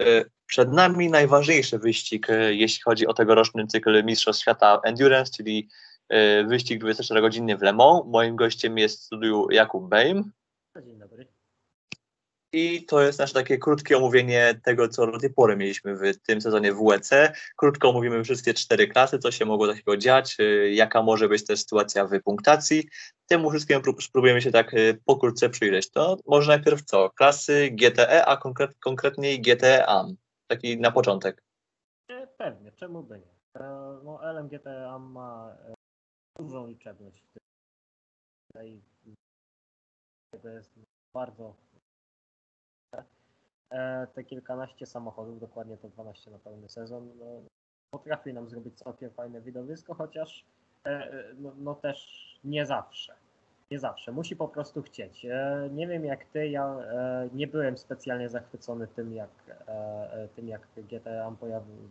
E, Przed nami najważniejszy wyścig, e, jeśli chodzi o tegoroczny cykl Mistrzostw Świata Endurance, czyli e, wyścig 24-godzinny w Le Mans. Moim gościem jest w studiu Jakub Bejm Dzień dobry. I to jest nasze takie krótkie omówienie tego, co do tej pory mieliśmy w tym sezonie WEC. Krótko omówimy wszystkie cztery klasy, co się mogło takiego dziać, e, jaka może być też sytuacja w punktacji. Temu wszystkiemu prób- spróbujemy się tak e, pokrótce przyjrzeć. To może najpierw co? Klasy GTE, a konkret, konkretniej GTE AM. Taki na początek. E, Pewnie, czemu by nie? E, No, LMGTA ma e, dużą liczebność. w. Tutaj tego jest bardzo. E, Te kilkanaście samochodów, dokładnie to 12 na pełny sezon, no, potrafi nam zrobić całkiem fajne widowisko, chociaż e, e, no, no też nie zawsze. Nie zawsze. Musi po prostu chcieć. Nie wiem jak ty, ja nie byłem specjalnie zachwycony tym, jak, tym, jak GTA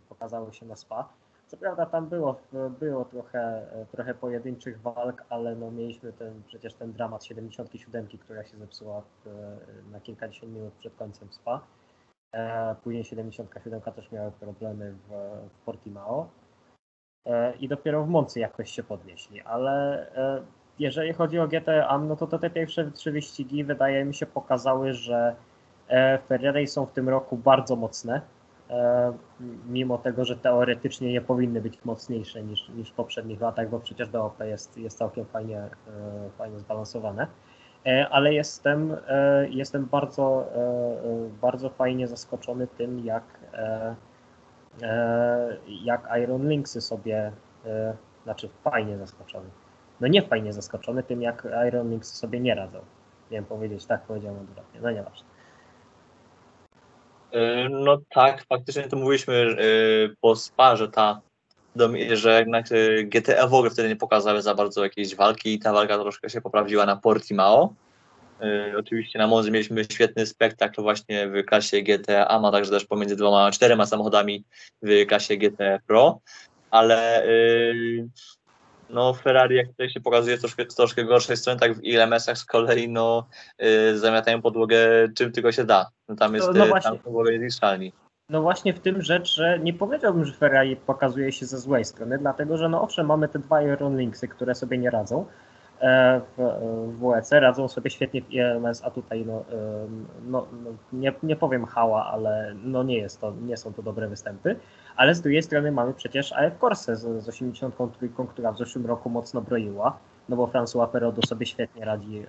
pokazało się na SPA. Co prawda tam było, było trochę, e, trochę pojedynczych walk, ale no mieliśmy ten, przecież ten dramat 77, która się zepsuła w, na kilkadziesiąt minut przed końcem SPA. E, Później 77 też miały problemy w, w Portimao. E, I dopiero w Moncy jakoś się podnieśli, ale e, jeżeli chodzi o GTA, no to, to te pierwsze trzy wyścigi wydaje mi się pokazały, że e, Ferrari są w tym roku bardzo mocne, e, mimo tego, że teoretycznie nie powinny być mocniejsze niż, niż w poprzednich latach, bo przecież DOP jest, jest całkiem fajnie, e, fajnie zbalansowane. E, Ale jestem, e, jestem bardzo, e, e, bardzo fajnie zaskoczony tym, jak, e, e, jak Iron Linksy sobie, e, znaczy fajnie zaskoczony no nie fajnie zaskoczony tym, jak Iron Links sobie nie radzą. Miałem powiedzieć, tak powiedziałem odwrotnie, no nieważne. E, No tak, faktycznie to mówiliśmy e, po SPA, że ta że jednak e, GTA w ogóle wtedy nie pokazały za bardzo jakiejś walki i ta walka troszkę się poprawiła na Portimao. Oczywiście na Monzy mieliśmy świetny spektakl właśnie w klasie GT AMA, także też pomiędzy dwoma, czterema samochodami w klasie GT Pro, ale y, no Ferrari jak tutaj się pokazuje troszkę, troszkę gorszej strony, tak w ILMS-ach z kolei no y, zamiatają podłogę czym tylko się da. No, tam jest, No, no tam podłoga jest niszczalni. No właśnie w tym rzecz, że nie powiedziałbym, że Ferrari pokazuje się ze złej strony, dlatego że no owszem, mamy te dwa Iron Linksy, które sobie nie radzą e, w, w WEC, radzą sobie świetnie w ILMS, a tutaj no, no, no nie, nie powiem hała, ale no nie jest to, nie są to dobre występy, ale z drugiej strony mamy przecież AF Corse z, z 83, która w zeszłym roku mocno broiła, no bo François Perrodo sobie świetnie radzi e,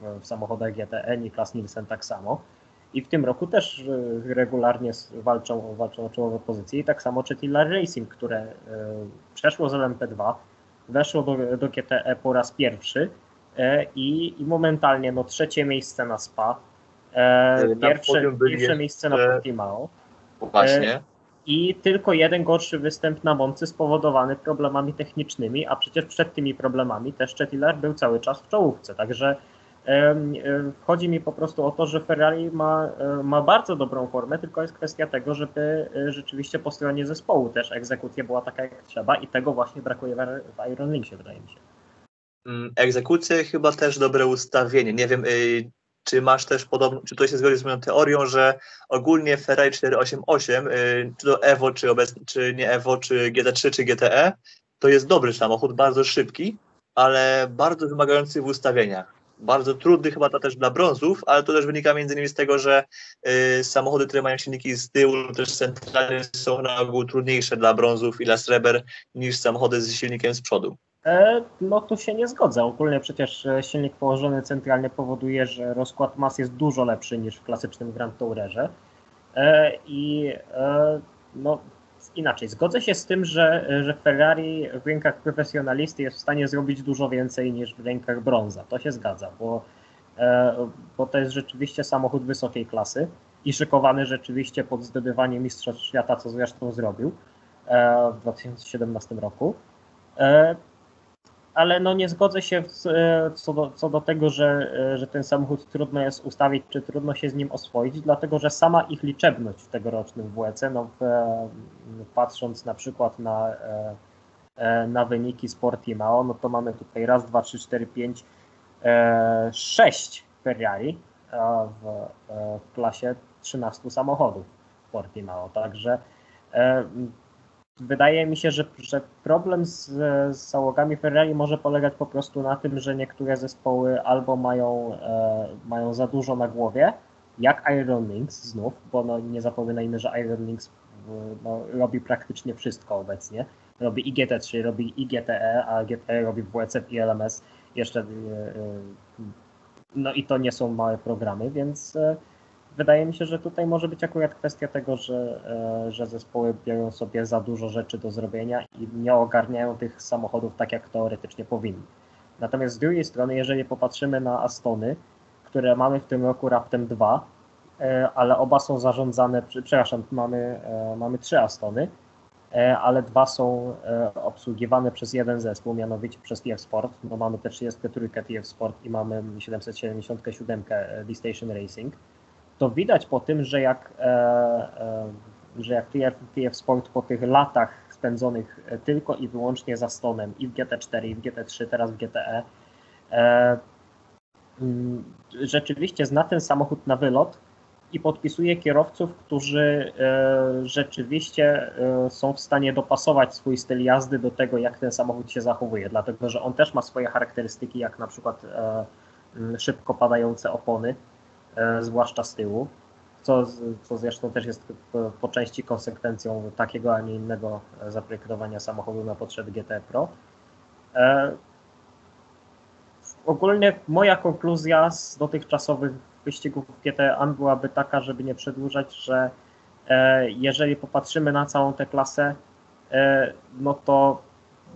w, w samochodach GTE, Niklas Nielsen tak samo. I w tym roku też e, regularnie walczą, walczą o czołowe pozycje. I tak samo Chetilla Racing, które e, przeszło z LMP2, weszło do, do GTE po raz pierwszy i, i momentalnie no, trzecie miejsce na SPA, Na pierwsze, byli pierwsze miejsce na Portimao Właśnie. I tylko jeden gorszy występ na Moncy spowodowany problemami technicznymi, a przecież przed tymi problemami też Chetiller był cały czas w czołówce, także chodzi mi po prostu o to, że Ferrari ma, ma bardzo dobrą formę, tylko jest kwestia tego, żeby e, rzeczywiście po stronie zespołu też egzekucja była taka jak trzeba i tego właśnie brakuje w w Iron Linksie, wydaje mi się. Mm, Egzekucje chyba też dobre ustawienie. Nie wiem, y, czy masz też podobną, czy to się zgodzi z moją teorią, że ogólnie Ferrari 488, y, czy to Evo, czy, obecnie, czy nie Evo, czy GT3, czy GTE, to jest dobry samochód, bardzo szybki, ale bardzo wymagający w ustawieniach. Bardzo trudny chyba to też dla brązów, ale to też wynika między innymi z tego, że y, samochody, które mają silniki z tyłu, też centralnie są na ogół trudniejsze dla brązów i dla sreber niż samochody z silnikiem z przodu. E, No tu się nie zgodzę. Ogólnie przecież e, silnik położony centralnie powoduje, że rozkład mas jest dużo lepszy niż w klasycznym Grand Tourerze. E, I no inaczej, zgodzę się z tym, że, że Ferrari w rękach profesjonalisty jest w stanie zrobić dużo więcej niż w rękach brąza. To się zgadza, bo, bo to jest rzeczywiście samochód wysokiej klasy i szykowany rzeczywiście pod zdobywanie Mistrzostw Świata, co zresztą zrobił w 2017 roku. Ale no nie zgodzę się w, e, co, do, co do tego, że, e, że ten samochód trudno jest ustawić, czy trudno się z nim oswoić, dlatego że sama ich liczebność w tegorocznym WEC, no w, e, patrząc na przykład na, na wyniki Sportimao, no to mamy tutaj raz, dwa, trzy, cztery, pięć, sześć Ferrari w, w klasie 13 samochodów. Portimao. Także wydaje mi się, że, że problem z, z załogami Ferrari może polegać po prostu na tym, że niektóre zespoły albo mają, e, mają za dużo na głowie, jak Iron Lynx znów, bo no, nie zapominajmy, że Iron Lynx no, robi praktycznie wszystko obecnie. Robi i GT3, robi i GTE, a GTE robi WCF i LMS jeszcze. e, e, No i to nie są małe programy, więc e, wydaje mi się, że tutaj może być akurat kwestia tego, że, e, że zespoły biorą sobie za dużo rzeczy do zrobienia i nie ogarniają tych samochodów tak, jak teoretycznie powinni. Natomiast z drugiej strony, jeżeli popatrzymy na Astony, które mamy w tym roku raptem dwa, e, ale oba są zarządzane, przepraszam, mamy, e, mamy trzy Astony, ale dwa są obsługiwane przez jeden zespół, mianowicie przez TF Sport. No mamy te 33 TF Sport i mamy 777 D-Station Racing. To widać po tym, że jak, e, e, że jak TF, TF Sport po tych latach spędzonych e, tylko i wyłącznie za stonem i w GT4, i w GT3, teraz w GTE, mm, rzeczywiście zna ten samochód na wylot i podpisuje kierowców, którzy rzeczywiście są w stanie dopasować swój styl jazdy do tego, jak ten samochód się zachowuje, dlatego że on też ma swoje charakterystyki, jak na przykład e, m, szybko padające opony, zwłaszcza z tyłu, co, co zresztą też jest po, części konsekwencją takiego, a nie innego e, zaprojektowania samochodu na potrzeby GT Pro. E, Ogólnie moja konkluzja z dotychczasowych wyścigów GTAN byłaby taka, żeby nie przedłużać, że e, jeżeli popatrzymy na całą tę klasę, e, no to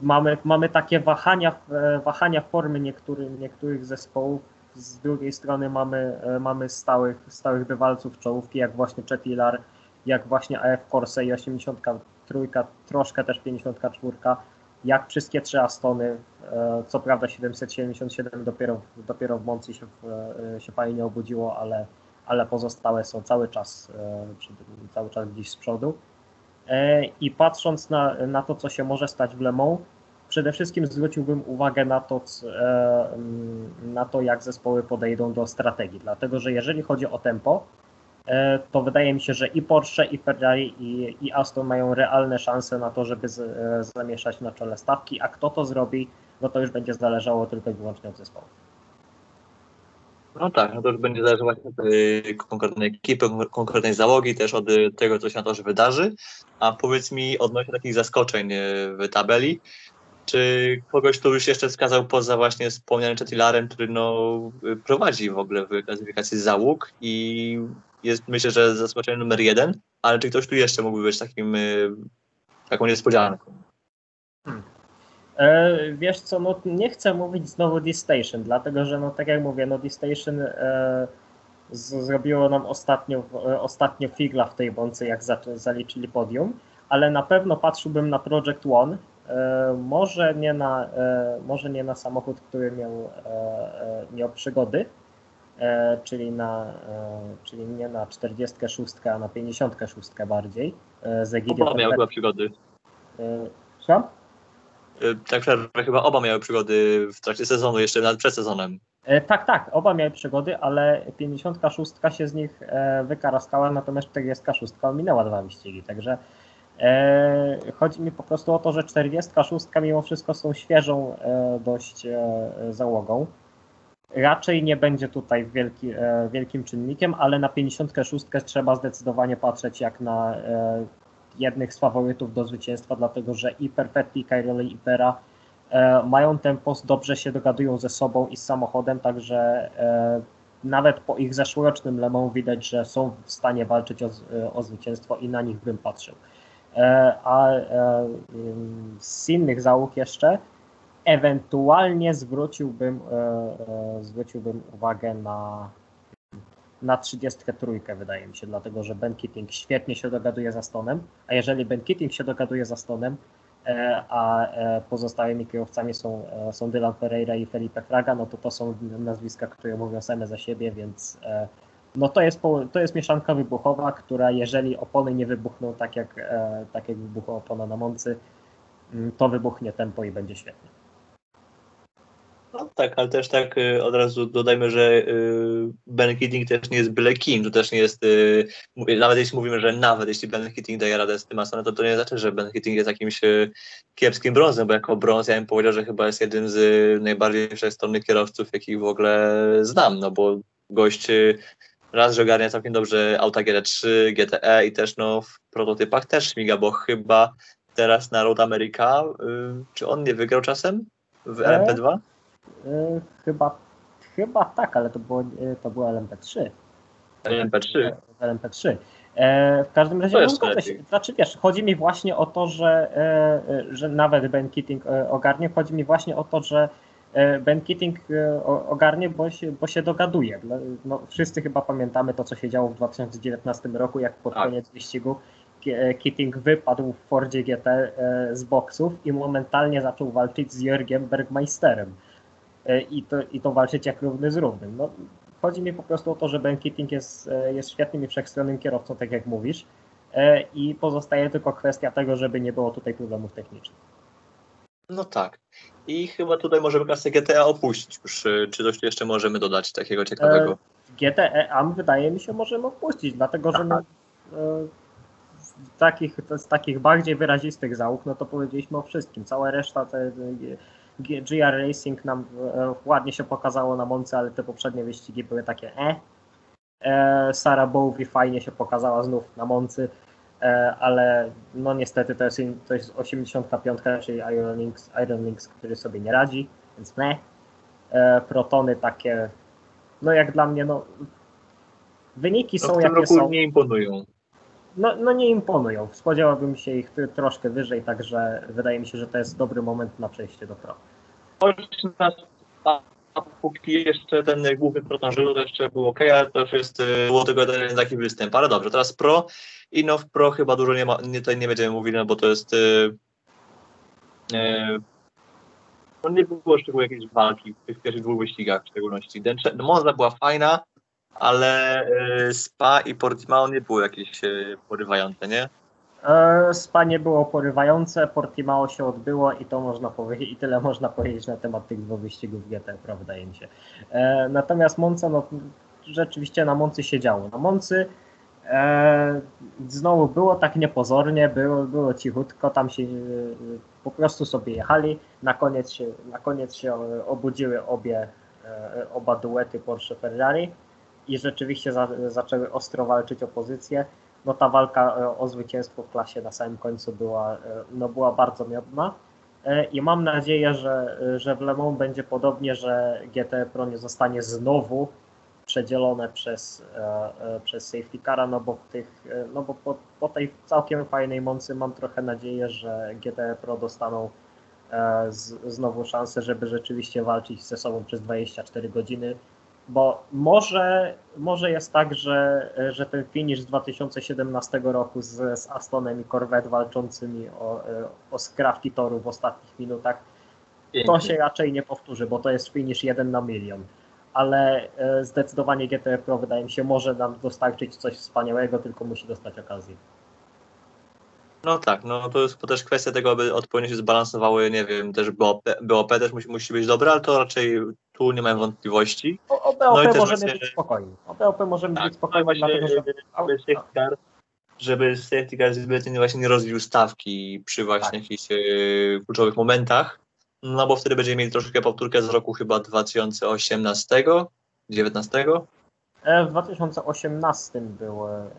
mamy, mamy takie wahania, e, wahania formy niektórych, niektórych zespołów. Z drugiej strony mamy, e, mamy stałych, stałych bywalców czołówki, jak właśnie Chetilar, jak właśnie AF Corse i 83, troszkę też 54, jak wszystkie trzy Astony, e, co prawda 777 dopiero, dopiero w Moncy się, e, się fajnie obudziło, ale, ale pozostałe są cały czas, cały czas gdzieś z przodu. I patrząc na, na to, co się może stać w Le Mans, przede wszystkim zwróciłbym uwagę na to, e, na to, jak zespoły podejdą do strategii. Dlatego, że jeżeli chodzi o tempo, e, to wydaje mi się, że i Porsche, i Ferrari, i, i Aston mają realne szanse na to, żeby z, e, zamieszać na czele stawki, a kto to zrobi, no to już będzie zależało tylko i wyłącznie od zespołu. No tak, no to już będzie właśnie od y, konkretnej ekipy, konkretnej załogi, też od y, tego, co się na torze wydarzy. A powiedz mi odnośnie takich zaskoczeń y, w tabeli, czy kogoś tu już jeszcze wskazał poza właśnie wspomnianym Chetilarem, który no, prowadzi w ogóle w klasyfikacji załóg i jest myślę, że zaskoczeniem numer jeden, ale czy ktoś tu jeszcze mógłby być takim y, taką niespodzianką? E, wiesz co, no nie chcę mówić znowu D-Station, dlatego że no tak jak mówię, no D-Station e, zrobiło nam ostatnio, e, ostatnio figla w tej bące, jak za, zaliczyli podium, ale na pewno patrzyłbym na Project One, może, nie na, e, może nie na samochód, który miał, e, e, miał przygody, e, czyli, na, e, czyli nie na 46, a na 56 bardziej, e, z Egidią. Oba miały chyba przygody. E? Y, Tak przerwę, chyba oba miały przygody w trakcie sezonu, jeszcze nawet przed sezonem. E, Tak, tak, oba miały przygody, ale 56 się z nich e, wykaraskała, natomiast 46 ominęła dwa wyścigi, także e, chodzi mi po prostu o to, że 46 mimo wszystko są świeżą e, dość e, załogą. Raczej nie będzie tutaj wielki, e, wielkim czynnikiem, ale na 56 trzeba zdecydowanie patrzeć jak na e, jednych z faworytów do zwycięstwa, dlatego że i Perfetti, i Cairoli, i Pera e, mają tempo, dobrze się dogadują ze sobą i z samochodem, także e, nawet po ich zeszłorocznym Le Mans widać, że są w stanie walczyć o, e, o zwycięstwo i na nich bym patrzył. E, a e, z innych załóg jeszcze ewentualnie zwróciłbym, e, zwróciłbym uwagę na na 33 wydaje mi się, dlatego że Ben Keating świetnie się dogaduje za Stonem, a jeżeli Ben Keating się dogaduje za Stonem, a pozostałymi kierowcami są, są Dylan Pereira i Felipe Fraga, no to to są nazwiska, które mówią same za siebie, więc no to jest, to jest mieszanka wybuchowa, która jeżeli opony nie wybuchną tak jak, e, tak jak wybuchła opona na Moncy, mm, to wybuchnie tempo i będzie świetnie. No tak, ale też tak y, od razu dodajmy, że y, Ben Keating też nie jest byle kim, to też nie jest, nawet jeśli mówimy, że nawet jeśli Ben Keating daje radę z tym Astonem, to to nie znaczy, że Ben Keating jest jakimś kiepskim brązem, bo jako brąz ja bym powiedział, że chyba jest jednym z najbardziej wszechstronnych kierowców, jakich w ogóle znam, no bo gość raz, że ogarnia całkiem dobrze auta GT3, GTE i też no w prototypach też śmiga, bo chyba teraz na Road America, y, czy on nie wygrał czasem w E? LMP2? E, chyba, chyba tak, ale to było, e, to było LMP3. LMP3. W LMP3. E, w każdym razie To no, się. Znaczy wiesz, chodzi mi właśnie o to, że, e, e, że nawet Ben Keating e, ogarnie, chodzi mi właśnie o to, że e, Ben Keating e, ogarnie, bo się, bo się dogaduje. Dla- No, wszyscy chyba pamiętamy to, co się działo w 2019 roku, jak pod Tak. koniec wyścigu Ke- e, Keating wypadł w Fordzie GT e, z boksów i momentalnie zaczął walczyć z Jörgiem Bergmeisterem. E, I to, I to walczyć jak równy z równym. No, chodzi mi po prostu o to, że Ben Keating jest, e, jest świetnym i wszechstronnym kierowcą, tak jak mówisz. E, I pozostaje tylko kwestia tego, żeby nie było tutaj problemów technicznych. No tak. I chyba tutaj możemy klasę GTA opuścić już. Czy coś tu jeszcze możemy dodać takiego ciekawego? GTE AM wydaje mi się możemy opuścić, dlatego że no, e, z, takich, z takich bardziej wyrazistych załóg, no to powiedzieliśmy o wszystkim. Cała reszta, te, e, GR Racing nam e, ładnie się pokazało na Monce, ale te poprzednie wyścigi były takie e. e Sarah Bowie fajnie się pokazała znów na Moncy, e, ale no niestety to jest, to jest 85, czyli Iron Links, Iron Links, który sobie nie radzi, więc ne. E, protony takie no jak dla mnie, no wyniki No, są w tym jakie roku są. nie imponują. No, no nie imponują. Spodziewałbym się ich troszkę wyżej, także wydaje mi się, że to jest dobry moment na przejście do pro. A, póki jeszcze ten główny proton żył, to jeszcze był ok, ale to już jest, było tylko jeden taki występ. Ale dobrze, teraz pro. I no w pro chyba dużo nie ma, nie, tutaj nie będziemy mówili, no bo to jest y, y, no nie było szczególnie jakiejś walki w tych pierwszych dwóch wyścigach w szczególności. Den- no, Monza była fajna, ale y, Spa i Portimao nie były jakieś y, porywające, nie? E, Spa nie było porywające, Portimao się odbyło i to można powiedzieć, i tyle można powiedzieć na temat tych dwóch wyścigów GT, mi się. E, natomiast Monza, no rzeczywiście na Moncy się działo. Na Moncy e, znowu było tak niepozornie, było, było cichutko, tam się e, po prostu sobie jechali, na koniec się, na koniec się obudziły obie, e, oba duety Porsche Ferrari i rzeczywiście za, zaczęły ostro walczyć o pozycję no ta walka e, o zwycięstwo w klasie na samym końcu była, no była bardzo miodna. I mam nadzieję, że, że w Le Mans będzie podobnie, że GT Pro nie zostanie znowu przedzielone przez, e, e, przez safety cara, no bo, tych, e, no bo po, po tej całkiem fajnej mocy mam trochę nadzieję, że GT Pro dostaną z, znowu szansę, żeby rzeczywiście walczyć ze sobą przez 24 godziny, bo może, może jest tak, że, że ten finish z 2017 roku z, z Astonem i Corvette walczącymi o, o skrawki toru w ostatnich minutach, to Pięknie. się raczej nie powtórzy, bo to jest finish jeden na milion. Ale e, zdecydowanie GT Pro wydaje mi się może nam dostarczyć coś wspaniałego, tylko musi dostać okazję. No tak, no to jest też kwestia tego, aby odpowiednio się zbalansowały, nie wiem, też BOP, BOP też musi, musi być dobre, ale to raczej tu nie mam wątpliwości. O, o BOP No możemy właśnie- być spokojni. O BOP możemy Tak, być no spokojni, właśnie, dlatego że... żeby safety car, żeby safety car zbytnio właśnie nie rozbił stawki przy właśnie Tak. jakichś e, kluczowych momentach, no bo wtedy będziemy mieli troszkę powtórkę z roku chyba 2018, 19. E, W 2018 było, e,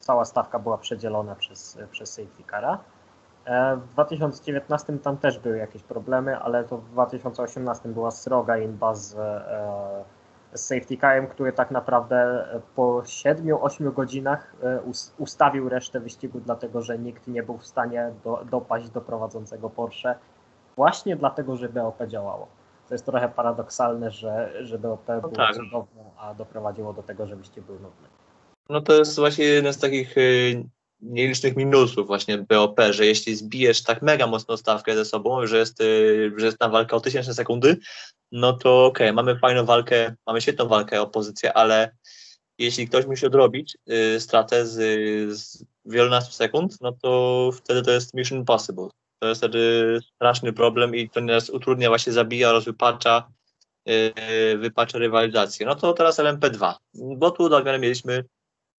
cała stawka była przedzielona przez, przez safety cara. E, W 2019 tam też były jakieś problemy, ale to w 2018 była sroga inba z, z safety carem, który tak naprawdę po 7-8 godzinach us- ustawił resztę wyścigu, dlatego że nikt nie był w stanie do, dopaść do prowadzącego Porsche, właśnie dlatego, że BOP działało. To jest trochę paradoksalne, że, że BOP było tak. cudowne, a doprowadziło do tego, że wyścig był nudny. No to jest właśnie jeden z takich y, nielicznych minusów właśnie BOP, że jeśli zbijesz tak mega mocno stawkę ze sobą, że jest, y, że jest na walkę o tysięczne sekundy, no to okej, mamy fajną walkę, mamy świetną walkę o pozycję, ale jeśli ktoś musi odrobić y, stratę z, z wielunastu sekund, no to wtedy to jest mission impossible. To jest wtedy straszny problem i to nas utrudnia, właśnie zabija oraz wypacza, yy, wypacza rywalizację. No to teraz LMP2, bo tu do mieliśmy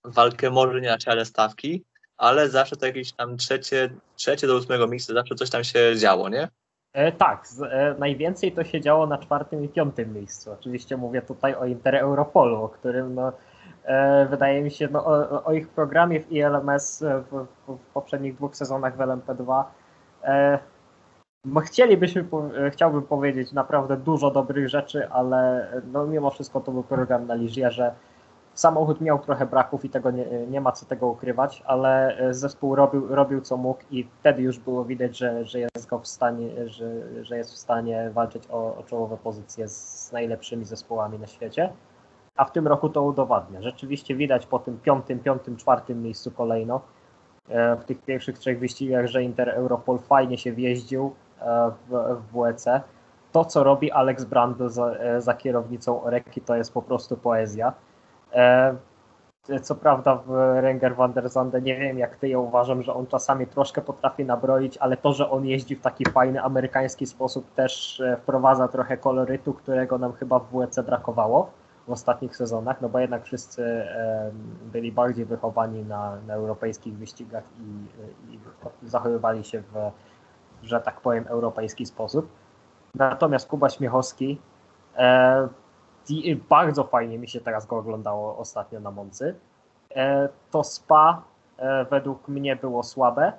walkę może nie na ciele stawki, ale zawsze to jakieś tam trzecie, trzecie do ósmego miejsca, zawsze coś tam się działo, nie? E, tak, z, e, najwięcej to się działo na czwartym i piątym miejscu. Oczywiście mówię tutaj o Inter Europolu, o którym no, e, wydaje mi się, no, o, o ich programie w ILMS w, w, w poprzednich dwóch sezonach w LMP2 e, no, chcielibyśmy, po, e, chciałbym powiedzieć naprawdę dużo dobrych rzeczy, ale no, mimo wszystko to był program na Liżierze. Samochód miał trochę braków i tego nie, nie ma co tego ukrywać, ale e, zespół robił, robił co mógł i wtedy już było widać, że, że jest go w stanie, że, że jest w stanie walczyć o, o czołowe pozycje z najlepszymi zespołami na świecie. A w tym roku to udowadnia. Rzeczywiście widać po tym piątym, piątym, czwartym miejscu kolejno e, w tych pierwszych trzech wyścigach, że Inter Europol fajnie się wjeździł e, w, w WEC. To, co robi Alex Brandl za, e, za kierownicą Oreki, to jest po prostu poezja. E, Co prawda w Renger van der Zande nie wiem jak ty, ja uważam, że on czasami troszkę potrafi nabroić, ale to, że on jeździ w taki fajny amerykański sposób też e, wprowadza trochę kolorytu, którego nam chyba w WEC brakowało w ostatnich sezonach, no bo jednak wszyscy byli bardziej wychowani na, na europejskich wyścigach i, i zachowywali się w, że tak powiem, europejski sposób. Natomiast Kuba Śmiechowski bardzo fajnie mi się teraz go oglądało ostatnio na Moncy. E, To spa e, według mnie było słabe e,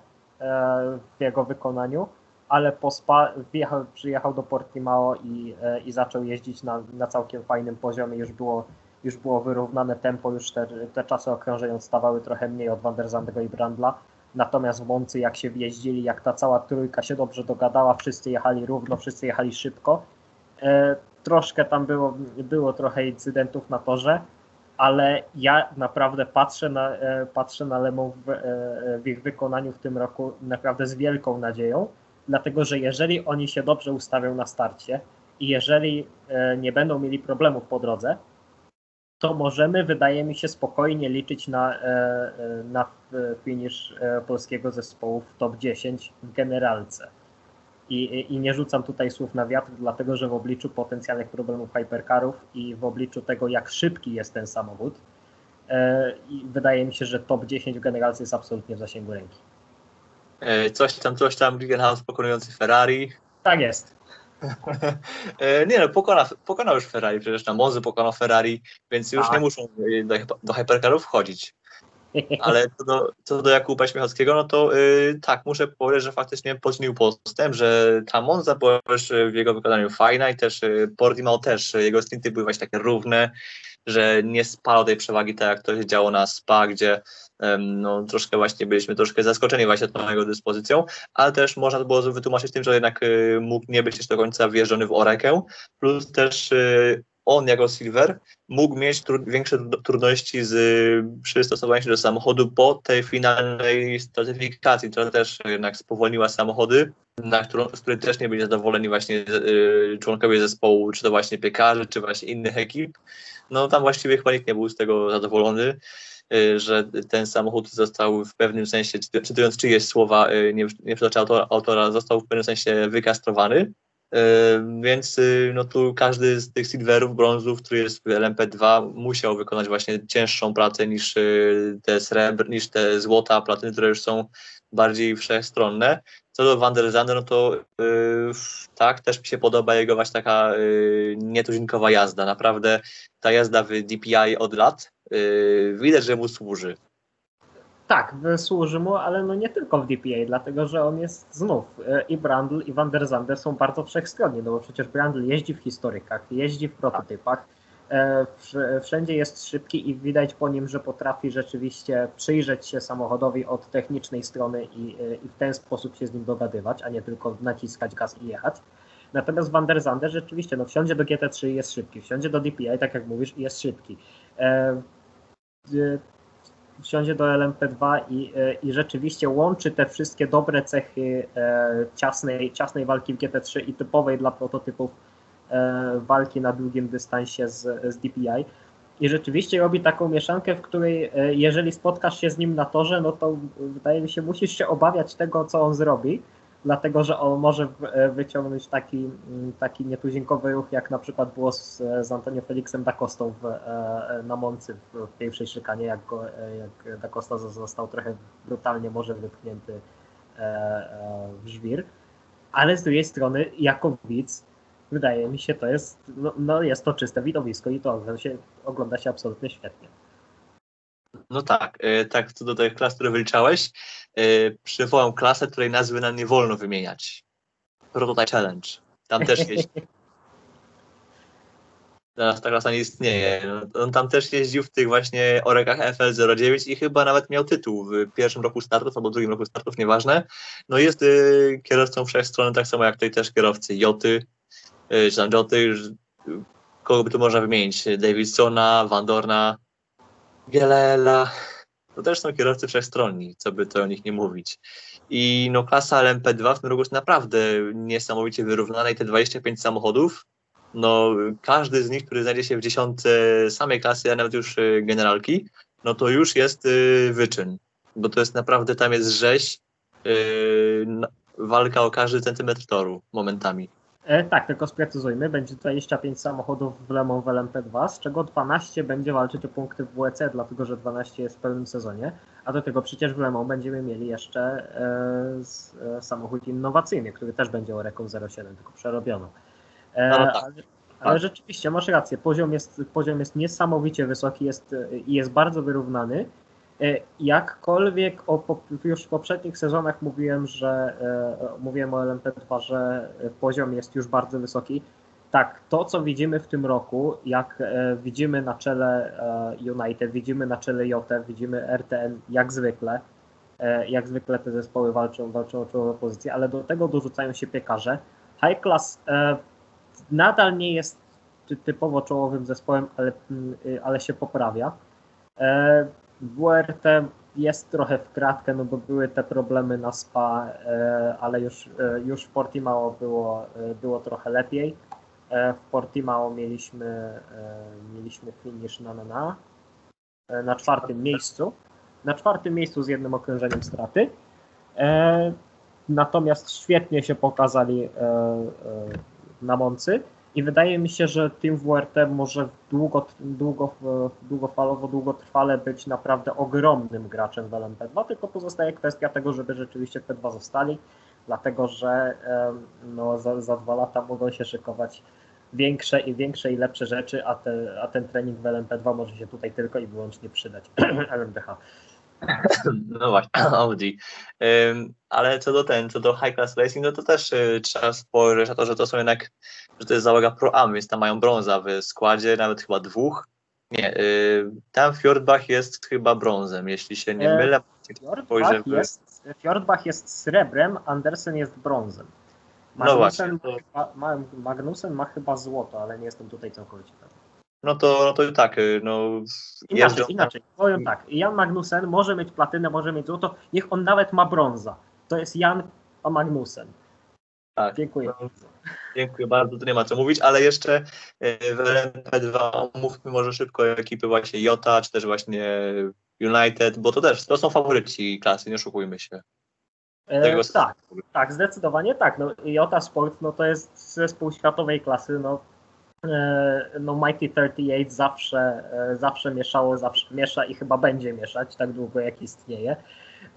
w jego wykonaniu, ale po spa wjechał, przyjechał do Portimao i, e, i zaczął jeździć na, na całkiem fajnym poziomie. Już było, już było wyrównane tempo, już te, te czasy okrążeń odstawały trochę mniej od Van der Zandego i Brandla. Natomiast w Moncy jak się wjeździli, jak ta cała trójka się dobrze dogadała, wszyscy jechali równo, wszyscy jechali szybko. E, troszkę tam było, było trochę incydentów na torze, ale ja naprawdę patrzę na, e, patrzę na Lemą w, e, w ich wykonaniu w tym roku naprawdę z wielką nadzieją, dlatego że jeżeli oni się dobrze ustawią na starcie i jeżeli e, nie będą mieli problemów po drodze, to możemy, wydaje mi się, spokojnie liczyć na, e, e, na finish e, polskiego zespołu w top 10 w generalce. I, I nie rzucam tutaj słów na wiatr, dlatego że w obliczu potencjalnych problemów hypercarów i w obliczu tego, jak szybki jest ten samochód, wydaje mi się, że top 10 w generalce jest absolutnie w zasięgu ręki. E, Coś tam, coś tam, Glickenhaus pokonujący Ferrari. Tak jest. E, Nie no, pokona, pokonał już Ferrari, przecież na Monzy pokonał Ferrari, więc już Tak. nie muszą e, do, do hypercarów wchodzić. Ale co do, co do Jakuba Śmiechowskiego, no to y, tak, muszę powiedzieć, że faktycznie poczynił postęp, że ta Monza była też w jego wykonaniu fajna i też y, Portimao też, jego stinty były właśnie takie równe, że nie spalał tej przewagi tak jak to się działo na Spa, gdzie no, troszkę właśnie byliśmy troszkę zaskoczeni właśnie tą jego dyspozycją, ale też można było wytłumaczyć tym, że jednak y, mógł nie być jeszcze do końca wjeżdżony w Orekę, plus też y, on jako Silver mógł mieć tru- większe tru- trudności z przystosowaniem się do samochodu po tej finalnej stratyfikacji, która też jednak spowolniła samochody, na którą, z której też nie byli zadowoleni właśnie y, członkowie zespołu, czy to właśnie piekarzy, czy właśnie innych ekip. No tam właściwie chyba nikt nie był z tego zadowolony, y, że ten samochód został w pewnym sensie, cytu- cytując czyjeś słowa, y, nie, nie przytoczę autora, autora, został w pewnym sensie wykastrowany. Yy, Więc yy, no tu każdy z tych silverów, brązów, który jest w LMP2 musiał wykonać właśnie cięższą pracę niż yy, te srebr, niż te złota, platyny, które już są bardziej wszechstronne. Co do Van der Zande, no to yy, tak, też mi się podoba jego właśnie taka yy, nietuzinkowa jazda. Naprawdę ta jazda w DPI od lat, yy, widać, że mu służy. Tak, służy mu, ale no nie tylko w DPA, dlatego że on jest znów e, i Brandl i Van der Zande są bardzo wszechstronni, no bo przecież Brandl jeździ w historykach, jeździ w prototypach, wsz- wszędzie jest szybki i widać po nim, że potrafi rzeczywiście przyjrzeć się samochodowi od technicznej strony i, e, i w ten sposób się z nim dogadywać, a nie tylko naciskać gaz i jechać. Natomiast Van der Zande rzeczywiście, no wsiądzie do GT3 i jest szybki, wsiądzie do DPI, tak jak mówisz, i jest szybki. E, e, wsiądzie do LMP2 i, e, i rzeczywiście łączy te wszystkie dobre cechy e, ciasnej, ciasnej walki w GT3 i typowej dla prototypów e, walki na długim dystansie z, z DPI. I rzeczywiście robi taką mieszankę, w której e, jeżeli spotkasz się z nim na torze, no to wydaje mi się, musisz się obawiać tego, co on zrobi, dlatego że on może e, wyciągnąć taki, mm, taki nietuzinkowy ruch, jak na przykład było z, z Antonio Felixem da Costą w, e, na Moncy w, pierwszej szykanie, jak, go, e, jak da Costa został trochę brutalnie może wypchnięty e, e, w żwir. Ale z drugiej strony, jako widz, wydaje mi się, to jest, no, no jest to czyste widowisko i to ogląda się, ogląda się absolutnie świetnie. No tak, e, tak co do tych klas, które wyliczałeś, e, przywołam klasę, której nazwy nam nie wolno wymieniać. Prototype Challenge. Tam też jest. Teraz ta klasa nie istnieje. No, On tam też jeździł w tych właśnie orekach FL09 i chyba nawet miał tytuł w pierwszym roku startów albo drugim roku startów, nieważne. No jest y, kierowcą wszechstronnym, tak samo jak tutaj też kierowcy Joty, y, czy tam już, y, kogo by tu można wymienić? Davidsona, Van Dorna, Gelela. To też są kierowcy wszechstronni, co by to o nich nie mówić. I no klasa LMP2 w tym roku jest naprawdę niesamowicie wyrównana i te 25 samochodów, no każdy z nich, który znajdzie się w dziesiątce samej klasy, a nawet już y, generalki, no to już jest y, wyczyn, bo to jest naprawdę, tam jest rzeź, y, walka o każdy centymetr toru momentami. E, tak, tylko sprecyzujmy, będzie 25 samochodów w Le Mans w LMP2, z czego 12 będzie walczyć o punkty w WEC, dlatego że 12 jest w pełnym sezonie, a do tego przecież w Le Mans będziemy mieli jeszcze e, z, e, samochód innowacyjny, który też będzie o Reką 07, tylko przerobioną. E, No, tak. ale, rzeczywiście, masz rację, poziom jest, poziom jest niesamowicie wysoki jest, i jest bardzo wyrównany. E, Jakkolwiek o, już w poprzednich sezonach mówiłem, że e, mówiłem o LMP2, że poziom jest już bardzo wysoki. Tak, to co widzimy w tym roku, jak e, widzimy na czele United, widzimy na czele JT, widzimy RTN jak zwykle, jak zwykle te zespoły walczą, walczą o czołowe pozycje, ale do tego dorzucają się piekarze. High Class nadal nie jest ty- typowo czołowym zespołem, ale, mm, y, ale się poprawia. WRT jest trochę w kratkę, no bo były te problemy na SPA, e, ale już, e, już w Portimao było, e, było trochę lepiej. W Portimao mieliśmy, mieliśmy finish na, na, na, czwartym miejscu. Na czwartym miejscu z jednym okrążeniem straty. Natomiast świetnie się pokazali na Moncy i wydaje mi się, że Team WRT może długo, długo, długofalowo, długotrwale być naprawdę ogromnym graczem w LMP2, tylko pozostaje kwestia tego, żeby rzeczywiście w P2 zostali, dlatego że em, no, za, za dwa lata mogą się szykować większe i większe i lepsze rzeczy, a, te, a ten trening w LMP2 może się tutaj tylko i wyłącznie przydać. LMDH. No właśnie, Audi. Ym, ale co do ten, co do High Class Racing, no to też y, trzeba spojrzeć na to, że to są jednak, że to jest załoga Pro Am, więc tam mają brąza w składzie, nawet chyba dwóch. Nie, y, tam Fjordbach jest chyba brązem, jeśli się nie E, mylę. Fjordbach jest, Fjordbach jest srebrem, Andersen jest brązem. No właśnie, to- ma, ma, Magnussen ma chyba złoto, ale nie jestem tutaj całkowicie pewien. No to, no to tak, y, no Inaczej, jeżdżą- inaczej. Powiem tak, Jan Magnussen może mieć platynę, może mieć złoto, niech on nawet ma brąza. To jest Jan Magnussen. Tak. Dziękuję. No, Dziękuję bardzo, tu nie ma co mówić, ale jeszcze y, w LMP2 omówmy może szybko ekipy właśnie Jota, czy też właśnie United, bo to też, to są faworyci klasy, nie oszukujmy się. E, tak, tak, zdecydowanie tak. No, Jota Sport no, to jest zespół światowej klasy. No, no Mighty 38 zawsze, e, zawsze mieszało, zawsze miesza i chyba będzie mieszać tak długo jak istnieje.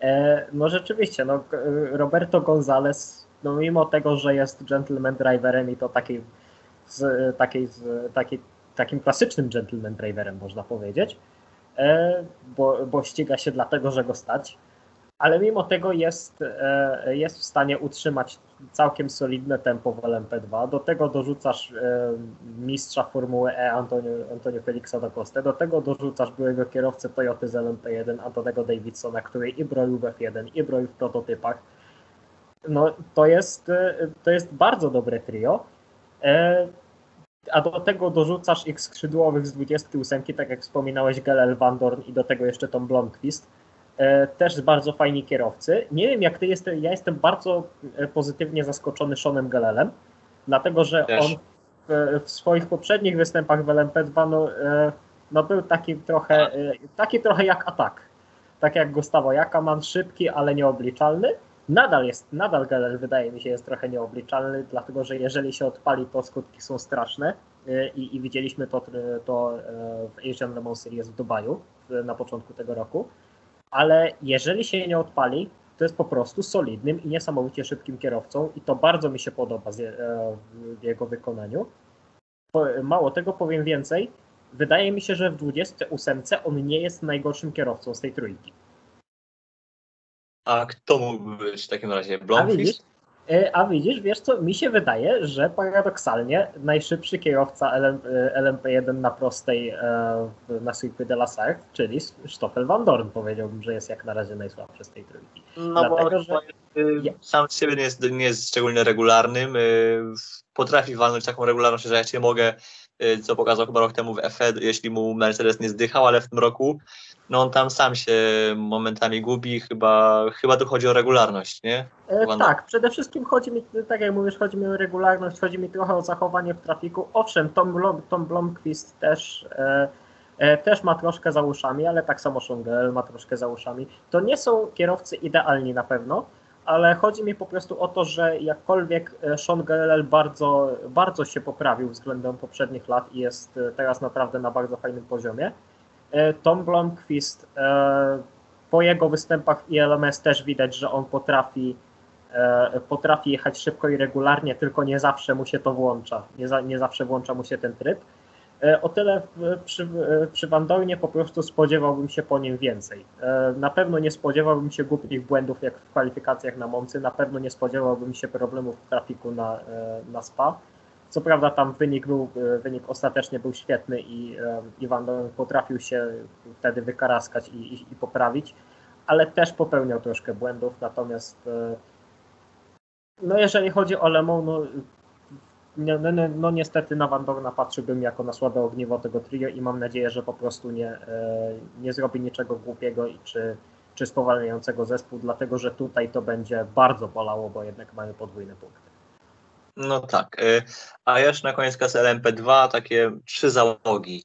E, no rzeczywiście, no, Roberto Gonzalez, no mimo tego, że jest gentleman driverem i to takiej, z, takiej, z, takiej, takim klasycznym gentleman driverem można powiedzieć, e, bo, bo ściga się dlatego, że go stać, ale mimo tego jest, e, jest w stanie utrzymać całkiem solidne tempo w LMP2. Do tego dorzucasz e, mistrza Formuły E Antonio, Antonio Felixa da Costa, do tego dorzucasz byłego kierowcę Toyoty z LMP1 Antonego Davidsona, który i broił w F1, i broił w prototypach. No, to jest, e, to jest bardzo dobre trio. A do tego dorzucasz ich skrzydłowych z 28, tak jak wspominałeś, Gelel, Van Dorn i do tego jeszcze Tom Blomqvist. E, też bardzo fajni kierowcy. Nie wiem jak ty jesteś, ja jestem bardzo e, pozytywnie zaskoczony Seanem Gelelem, dlatego że Też. on w, w swoich poprzednich występach w LMP2 no, e, no był taki trochę, e, taki trochę jak atak. Tak jak Gustavo Jakaman, szybki, ale nieobliczalny. Nadal jest, nadal Geller wydaje mi się jest trochę nieobliczalny, dlatego że jeżeli się odpali, to skutki są straszne i, i widzieliśmy to, to w Asian Le Mans Series w Dubaju na początku tego roku, ale jeżeli się nie odpali, to jest po prostu solidnym i niesamowicie szybkim kierowcą i to bardzo mi się podoba z, je- e, w jego wykonaniu. Mało tego, powiem więcej, wydaje mi się, że w 28 on nie jest najgorszym kierowcą z tej trójki. A kto mógłby być w takim razie? Blomqvist? E, a widzisz, wiesz co, mi się wydaje, że paradoksalnie najszybszy kierowca LM, e, LMP1 na prostej e, na Circuit de la Sarthe, czyli Stoffel Van Dorn powiedziałbym, że jest jak na razie najsłabszy z tej trójki. No Dlatego, bo że- y, sam z siebie nie jest, nie jest szczególnie regularnym. y, Potrafi walnąć taką regularność, że ja cię mogę, y, co pokazał chyba rok temu w F1, jeśli mu Mercedes nie zdychał, ale w tym roku no on tam sam się momentami gubi, chyba, chyba tu chodzi o regularność, nie? E, tak, przede wszystkim chodzi mi, tak jak mówisz, chodzi mi o regularność, chodzi mi trochę o zachowanie w trafiku. Owszem, Tom, Blom, Tom Blomqvist też, e, e, też ma troszkę za uszami, ale tak samo Schongel ma troszkę za uszami. To nie są kierowcy idealni na pewno, ale chodzi mi po prostu o to, że jakkolwiek e, Sean Gerel bardzo, bardzo się poprawił względem poprzednich lat i jest e, teraz naprawdę na bardzo fajnym poziomie, Tom Blomqvist e, po jego występach w ILMS też widać, że on potrafi, e, potrafi jechać szybko i regularnie, tylko nie zawsze mu się to włącza. Nie, za, nie zawsze włącza mu się ten tryb. E, O tyle przy, e, przy Van Dornie po prostu spodziewałbym się po nim więcej. E, Na pewno nie spodziewałbym się głupich błędów jak w kwalifikacjach na Moncy, na pewno nie spodziewałbym się problemów w trafiku na, e, na Spa. Co prawda tam wynik, był, e, wynik ostatecznie był świetny i, e, i potrafił się wtedy wykaraskać i, i, i poprawić, ale też popełniał troszkę błędów, natomiast e, no jeżeli chodzi o Lemą, no, no, no, no, no niestety na Van Dorna patrzyłbym jako na słabe ogniwo tego trio i mam nadzieję, że po prostu nie, e, nie zrobi niczego głupiego czy, czy spowalniającego zespół, dlatego że tutaj to będzie bardzo bolało, bo jednak mamy podwójne punkty. No tak. y, A jeszcze na koniec klasy LMP2 takie trzy załogi.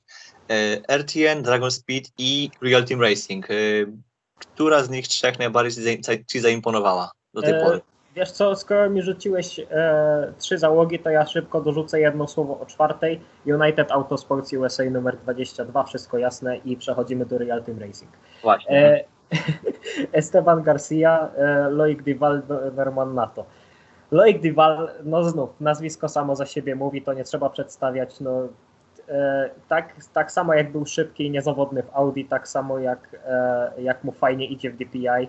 Y, RTN, Dragon Speed i Real Team Racing. Y, Która z nich trzech najbardziej ci za- ci zaimponowała do tej E, pory? Wiesz co, skoro mi rzuciłeś e, trzy załogi, to ja szybko dorzucę jedno słowo o czwartej. United Autosports USA numer 22, wszystko jasne i przechodzimy do Real Team Racing. Właśnie. E, Esteban Garcia, e, Loic Duval, no- Norman Nato. Loic Duval, no znów, nazwisko samo za siebie mówi, to nie trzeba przedstawiać. No, e, tak, tak samo jak był szybki i niezawodny w Audi, tak samo jak, e, jak mu fajnie idzie w DPI.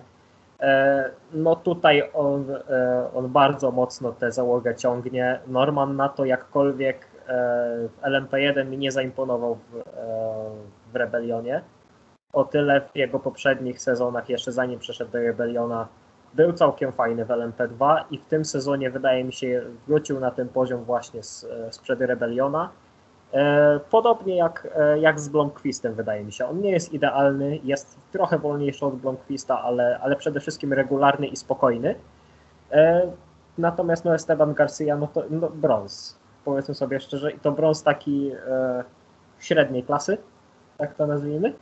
E, No tutaj on, e, on bardzo mocno tę załogę ciągnie. Norman na to jakkolwiek e, w LMP1 mi nie zaimponował w, e, w Rebelionie. O tyle w jego poprzednich sezonach, jeszcze zanim przeszedł do Rebeliona, był całkiem fajny w LMP2 i w tym sezonie wydaje mi się wrócił na ten poziom właśnie z, sprzed Rebeliona. E, Podobnie jak, e, jak z Blomqvistem wydaje mi się. On nie jest idealny, jest trochę wolniejszy od Blomqvista, ale, ale przede wszystkim regularny i spokojny. E, Natomiast no Esteban Garcia, no to no, brąz, powiedzmy sobie szczerze, i to brąz taki e, średniej klasy, tak to nazwijmy.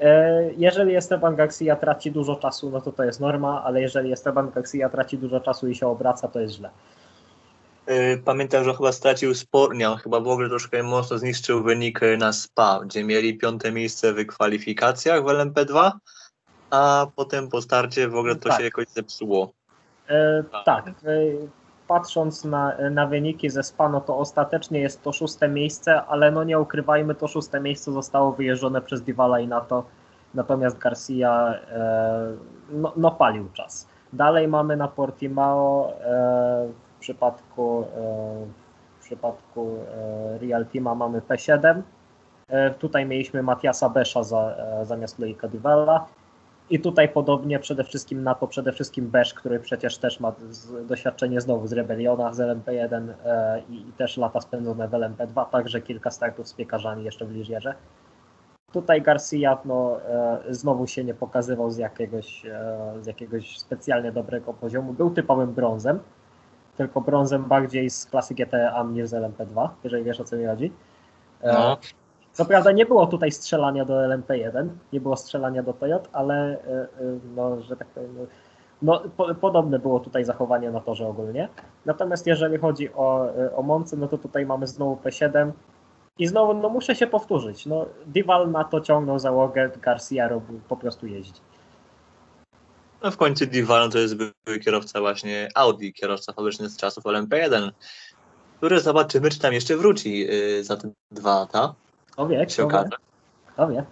E, Jeżeli Esteban Garcia traci dużo czasu, no to to jest norma, ale jeżeli Esteban Garcia traci dużo czasu i się obraca, to jest źle. Y, Pamiętam, że chyba stracił spor, nie, on chyba w ogóle troszkę mocno zniszczył wynik y, na SPA, gdzie mieli piąte miejsce w kwalifikacjach w LMP2, a potem po starcie w ogóle to Tak. się jakoś zepsuło. E, Tak. tak, e, patrząc na, na wyniki ze Spano, to ostatecznie jest to szóste miejsce, ale no nie ukrywajmy, to szóste miejsce zostało wyjeżdżone przez Divala i Nato, natomiast Garcia e, no, no palił czas. Dalej mamy na Portimao e, w przypadku, e, w przypadku e, Real Teama mamy P7. E, tutaj mieliśmy Matiasa Besza za, e, zamiast Loika Divella. I tutaj podobnie przede wszystkim na to, przede wszystkim Besz, który przecież też ma z, doświadczenie znowu z Rebeliona, z LMP1 e, i, i też lata spędzone w LMP2, także kilka startów z piekarzami jeszcze w Liżierze. Tutaj Garcia no, e, znowu się nie pokazywał z jakiegoś, e, z jakiegoś specjalnie dobrego poziomu. Był typowym brązem, tylko brązem bardziej z klasy GTA niż z LMP2, jeżeli wiesz o co mi chodzi. E, No. Co prawda nie było tutaj strzelania do LMP1, nie było strzelania do Toyot, ale e, e, no, że tak powiem, no, po, podobne było tutaj zachowanie na torze ogólnie. Natomiast jeżeli chodzi o, e, o Monce, no to tutaj mamy znowu P7 i znowu, no muszę się powtórzyć, no Dival na to ciągnął załogę, Garcia robił, po prostu jeździ. No w końcu Divan to jest były kierowca właśnie Audi, kierowca fabryczny z czasów LMP1, który zobaczymy, czy tam jeszcze wróci yy, za te dwa lata, Kto wie, kto wie, kto wie.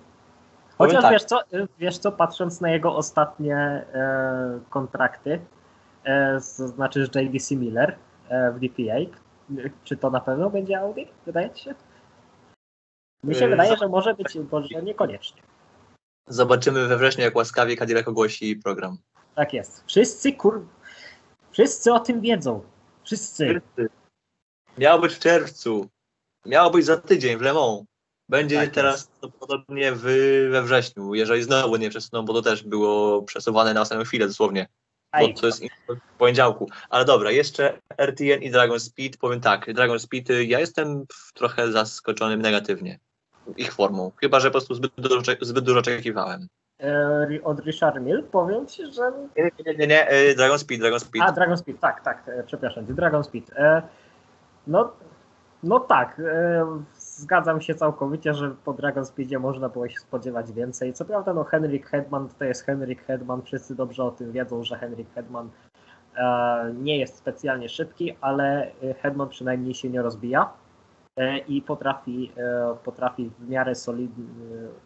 Chociaż tak. wiesz, co, wiesz co, patrząc na jego ostatnie e, kontrakty, e, to znaczy z JDC Miller e, w DPA, czy to na pewno będzie Audi? Wydaje ci się? Mi się Y, wydaje, że może być, bo że niekoniecznie. Zobaczymy we wrześniu, jak łaskawie Cadillac ogłosi program. Tak jest. Wszyscy kur... Wszyscy o tym wiedzą. Wszyscy. Miało być w czerwcu, miało być za tydzień w Le Mans. Będzie Tak teraz prawdopodobnie w, we wrześniu, jeżeli znowu nie przesuną, bo to też było przesuwane na ostatnią chwilę dosłownie. bo to jest w poniedziałku. Ale dobra, jeszcze RTN i Dragon Speed. Powiem tak, Dragon Speed, y, ja jestem trochę zaskoczony negatywnie ich formą. Chyba, że po prostu zbyt dużo, zbyt dużo oczekiwałem. e, od Richard Mill powiem ci, że Nie, nie, nie, nie, y, Dragon Speed, Dragon Speed. A, Dragon Speed, tak, tak, e, przepraszam, Dragon Speed. E, no, no tak, e, zgadzam się całkowicie, że po Dragon Speedzie można było się spodziewać więcej. Co prawda, no Henrik Hedman to jest Henrik Hedman, wszyscy dobrze o tym wiedzą, że Henrik Hedman e, nie jest specjalnie szybki, ale e, Hedman przynajmniej się nie rozbija e, i potrafi, e, potrafi w miarę solidny,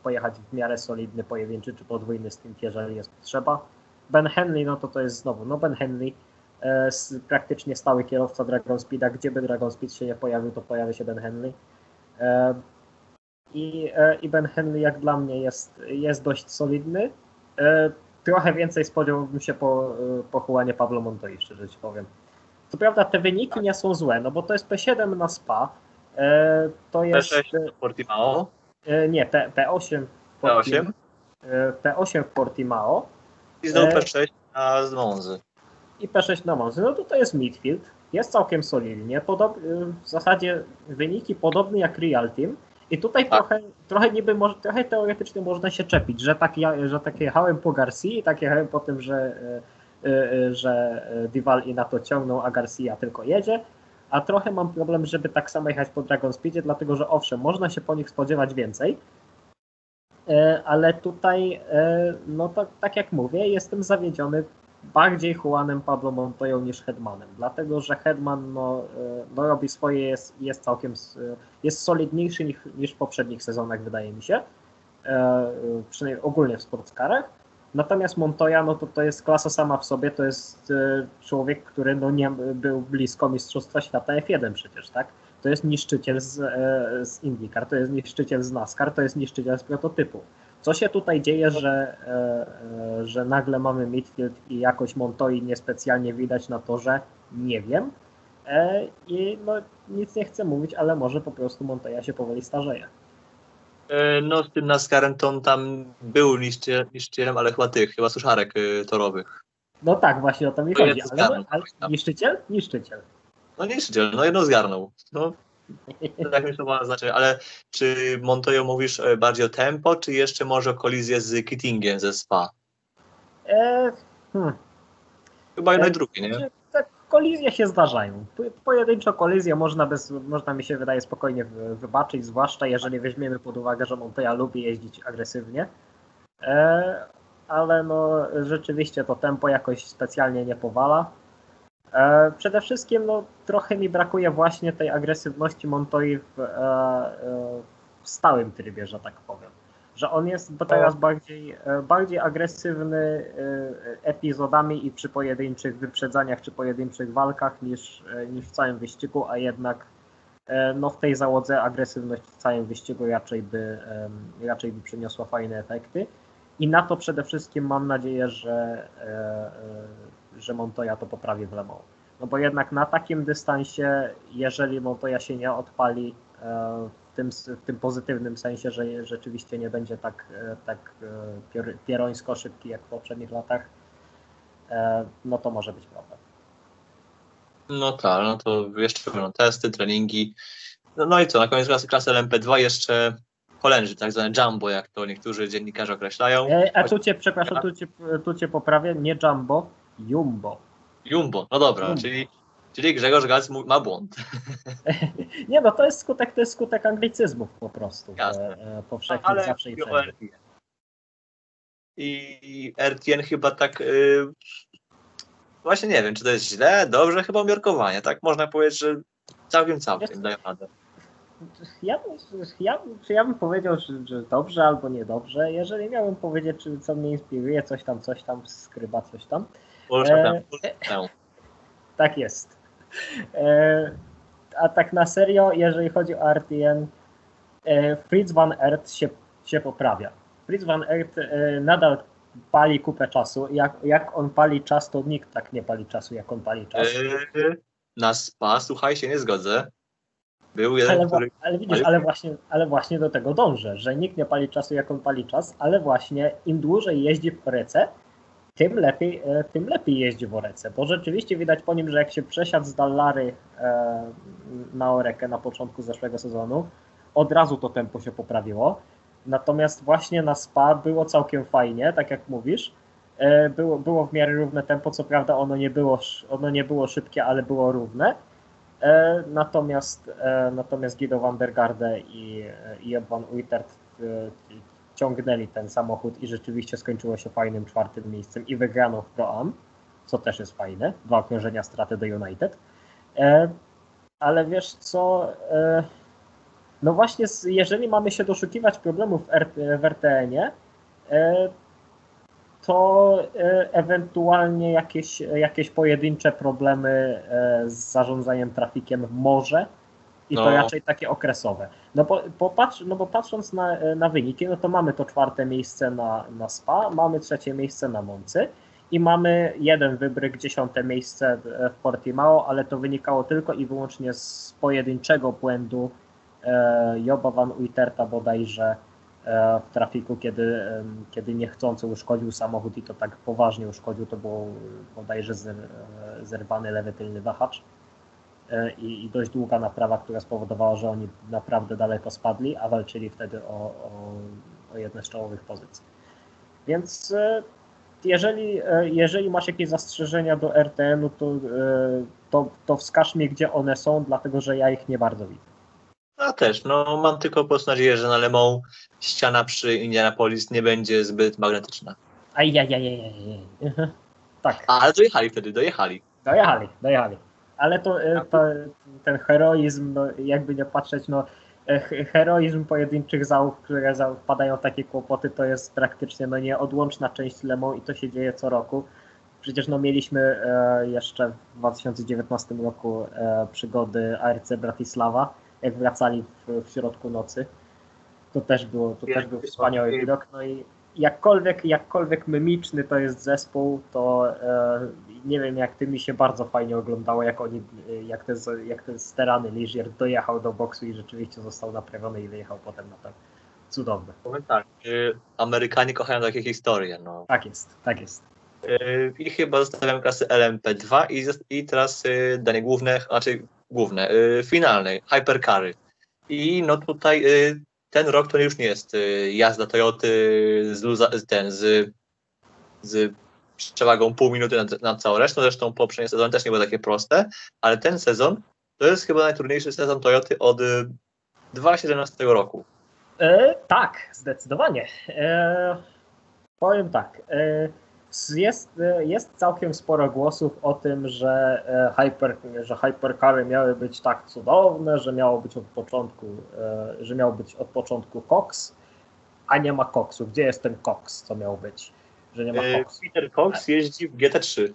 pojechać w miarę solidny pojedynczy czy podwójny stint, jeżeli jest potrzeba. Ben Henley, no to to jest znowu, no Ben Henley, e, praktycznie stały kierowca Dragon Speeda, gdzie by Dragon Speed się nie pojawił, to pojawia się Ben Henley. I, e, I Ben Henley jak dla mnie jest, jest dość solidny. E, Trochę więcej spodziewałbym się po, e, po Juanie Pablo Montoya, szczerze ci powiem. Co prawda te wyniki nie są złe, no bo to jest P7 na SPA, to jest... P6 Portimao, e, Nie, P, P8 w P8 Portim- e, P8 w Portimao, i znowu E. P6 na Monzy. i P6 na Monzy. No to to jest midfield, jest całkiem solidnie, podob, w zasadzie wyniki podobne jak Real Team. I tutaj Tak. trochę, trochę niby, może, trochę teoretycznie można się czepić, że tak, ja, że tak jechałem po Garcia i tak jechałem po tym, że, e, e, że Dival i na to ciągną, a Garcia tylko jedzie, a trochę mam problem, żeby tak samo jechać po Dragon Speedzie, dlatego że owszem, można się po nich spodziewać więcej, E, ale tutaj, no to, tak jak mówię, jestem zawiedziony bardziej Juanem Pablo Montoyą niż Hedmanem, dlatego że Hedman no, e, no robi swoje, jest, jest całkiem, e, jest solidniejszy niż, niż w poprzednich sezonach, wydaje mi się, e, e, przynajmniej ogólnie w sportskarach. Natomiast Montoya, no to to jest klasa sama w sobie, to jest e, człowiek, który no nie był blisko Mistrzostwa Świata F1 przecież, tak? To jest niszczyciel z, e, z IndyCar, to jest niszczyciel z NASCAR, to jest niszczyciel z prototypu. Co się tutaj dzieje, że, e, e, że nagle mamy midfield i jakoś Montoi niespecjalnie widać na torze? Nie wiem. E, I no, nic nie chcę mówić, ale może po prostu Montoya się powoli starzeje. No z tym NASCARem to on tam był niszczycielem, ale chyba tych, chyba suszarek torowych. No tak, właśnie o to mi To chodzi. Ale, ale tam. niszczyciel? Niszczyciel. No niszczyciel, no jedno zgarnął. No tak mi to ma znaczenie, ale czy Montoya mówisz e, bardziej o tempo, czy jeszcze może o kolizję z Kittingiem ze Spa? E, hmm. Chyba jedno i E, drugie, nie? Znaczy, Tak, kolizje się zdarzają. Po- Pojedynczo kolizje można, bez, można mi się wydaje spokojnie wy- wybaczyć, zwłaszcza jeżeli weźmiemy pod uwagę, że Montoya lubi jeździć agresywnie. E, ale no, rzeczywiście to tempo jakoś specjalnie nie powala. E, przede wszystkim no, trochę mi brakuje właśnie tej agresywności Montoi w, e, e, w stałym trybie, że tak powiem. Że on jest teraz bardziej, e, bardziej agresywny epizodami i przy pojedynczych wyprzedzaniach czy pojedynczych walkach niż, niż w całym wyścigu, a jednak no, w tej załodze agresywność w całym wyścigu raczej by, raczej by przyniosła fajne efekty. I na to przede wszystkim mam nadzieję, że, że Montoya to poprawi w Le Mans. No bo jednak na takim dystansie, jeżeli Montoya się nie odpali e, w tym, w tym pozytywnym sensie, że rzeczywiście nie będzie tak, e, tak e, pierońsko szybki jak w poprzednich latach, no to może być problem. No tak, no to jeszcze będą testy, treningi. No, no i co, na koniec klasy, klasy LMP2 jeszcze Holendrzy, tak zwane jumbo, jak to niektórzy dziennikarze określają. A tu cię, przepraszam, tu cię, tu cię poprawię, nie Jumbo, Jumbo. Jumbo, no dobra, Jumbo. czyli, czyli Grzegorz Gac ma błąd. Nie no, to jest skutek, to jest skutek anglicyzmów po prostu. Jasne. e, Powszechnie Ale zawsze i wszędzie. I RTN chyba tak. Y, właśnie nie wiem, czy to jest źle, dobrze, chyba umiarkowanie. Tak można powiedzieć, że całkiem, całkiem dają radę. Ja, ja, ja bym powiedział, że, że dobrze albo niedobrze. Jeżeli miałbym powiedzieć, czy co mnie inspiruje, coś tam, coś tam, skryba, coś tam. E, tam, Polsza tam. Tak jest. E, a tak na serio, jeżeli chodzi o RTN, e, Fritz van Ert się, się poprawia. Fritz van Ert e, nadal pali kupę czasu. Jak, jak on pali czas, to nikt tak nie pali czasu, jak on pali czas. Na spa, słuchaj, się nie zgodzę. Był jeden, Ale, który. ale widzisz, ale właśnie, ale właśnie do tego dążę, że nikt nie pali czasu, jak on pali czas, ale właśnie im dłużej jeździ w Orece, tym lepiej, e, tym lepiej jeździ w Orece, bo rzeczywiście widać po nim, że jak się przesiadł z Dallary e, na Orekę na początku zeszłego sezonu, od razu to tempo się poprawiło. Natomiast właśnie na Spa było całkiem fajnie, tak jak mówisz. E, Było, było w miarę równe tempo, co prawda ono nie było, ono nie było szybkie, ale było równe. Natomiast, natomiast Guido van der Garde i, i van Uitert e, ciągnęli ten samochód i rzeczywiście skończyło się fajnym czwartym miejscem i wygraną w Pro Am, co też jest fajne. Dwa okrążenia straty do United. E, Ale wiesz co, e, no właśnie jeżeli mamy się doszukiwać problemów w RTN-ie, e, to e, ewentualnie jakieś, jakieś pojedyncze problemy e, z zarządzaniem trafikiem może i to No. raczej takie okresowe. No bo, popatrz, no bo patrząc na, na wyniki, no to mamy to czwarte miejsce na, na SPA, mamy trzecie miejsce na Moncy i mamy jeden wybryk, dziesiąte miejsce w- Portimao, ale to wynikało tylko i wyłącznie z pojedynczego błędu e, Joba van Uyterta bodajże e, w trafiku, kiedy, em, kiedy niechcący uszkodził samochód i to tak poważnie uszkodził, to było bodajże zer, e, zerwany lewy tylny wahacz e, i, i dość długa naprawa, która spowodowała, że oni naprawdę daleko spadli, a walczyli wtedy o, o, o jedne z czołowych pozycji. Więc e, jeżeli, e, jeżeli masz jakieś zastrzeżenia do RTN-u, to, e, to, to wskaż mi, gdzie one są, dlatego że ja ich nie bardzo widzę. Ja też, no mam tylko po prostu nadzieję, że na Le Mans ściana przy Indianapolis nie będzie zbyt magnetyczna. Ajajajajajaj. Mhm. Tak, A, ale dojechali wtedy, dojechali. dojechali, dojechali. Ale to, e, to ten heroizm, no, jakby nie patrzeć, no e, he- heroizm pojedynczych załóg, które wpadają w takie kłopoty, to jest praktycznie no, nieodłączna część Lemą i to się dzieje co roku. Przecież no, mieliśmy e, jeszcze w 2019 roku e, przygody ARC Bratislava, jak wracali w, w środku nocy. To też było, to też był wspaniały widok. No i jakkolwiek, jakkolwiek mimiczny to jest zespół, to e, nie wiem jak ty mi się bardzo fajnie oglądało, jak oni, jak ten, jak ten sterany Ligier dojechał do boksu i rzeczywiście został naprawiony i wyjechał potem na to. Cudowne. Powiem tak, y, Amerykanie kochają takie historie, no. Tak jest, tak jest. Y, I chyba zostawiam klasy LMP2 i, i teraz y, danie główne, znaczy główne, finalnej, Hypercary. I no tutaj y, ten rok to już nie jest y, jazda Toyoty z, luza, ten, z, z przewagą pół minuty nad, nad całą resztą, zresztą poprzednie sezony też nie były takie proste, ale ten sezon to jest chyba najtrudniejszy sezon Toyoty od y, 2017 roku. E, tak, zdecydowanie. E, powiem tak. E, jest, e, jest całkiem sporo głosów o tym, że, e, hyper, że hypercary miały być tak cudowne, że miało być od początku, e, że miał być od początku Cox, a nie ma Coxu. Gdzie jest ten Cox, co miał być? Że nie ma Coxu. Peter Cox jeździ w GT3,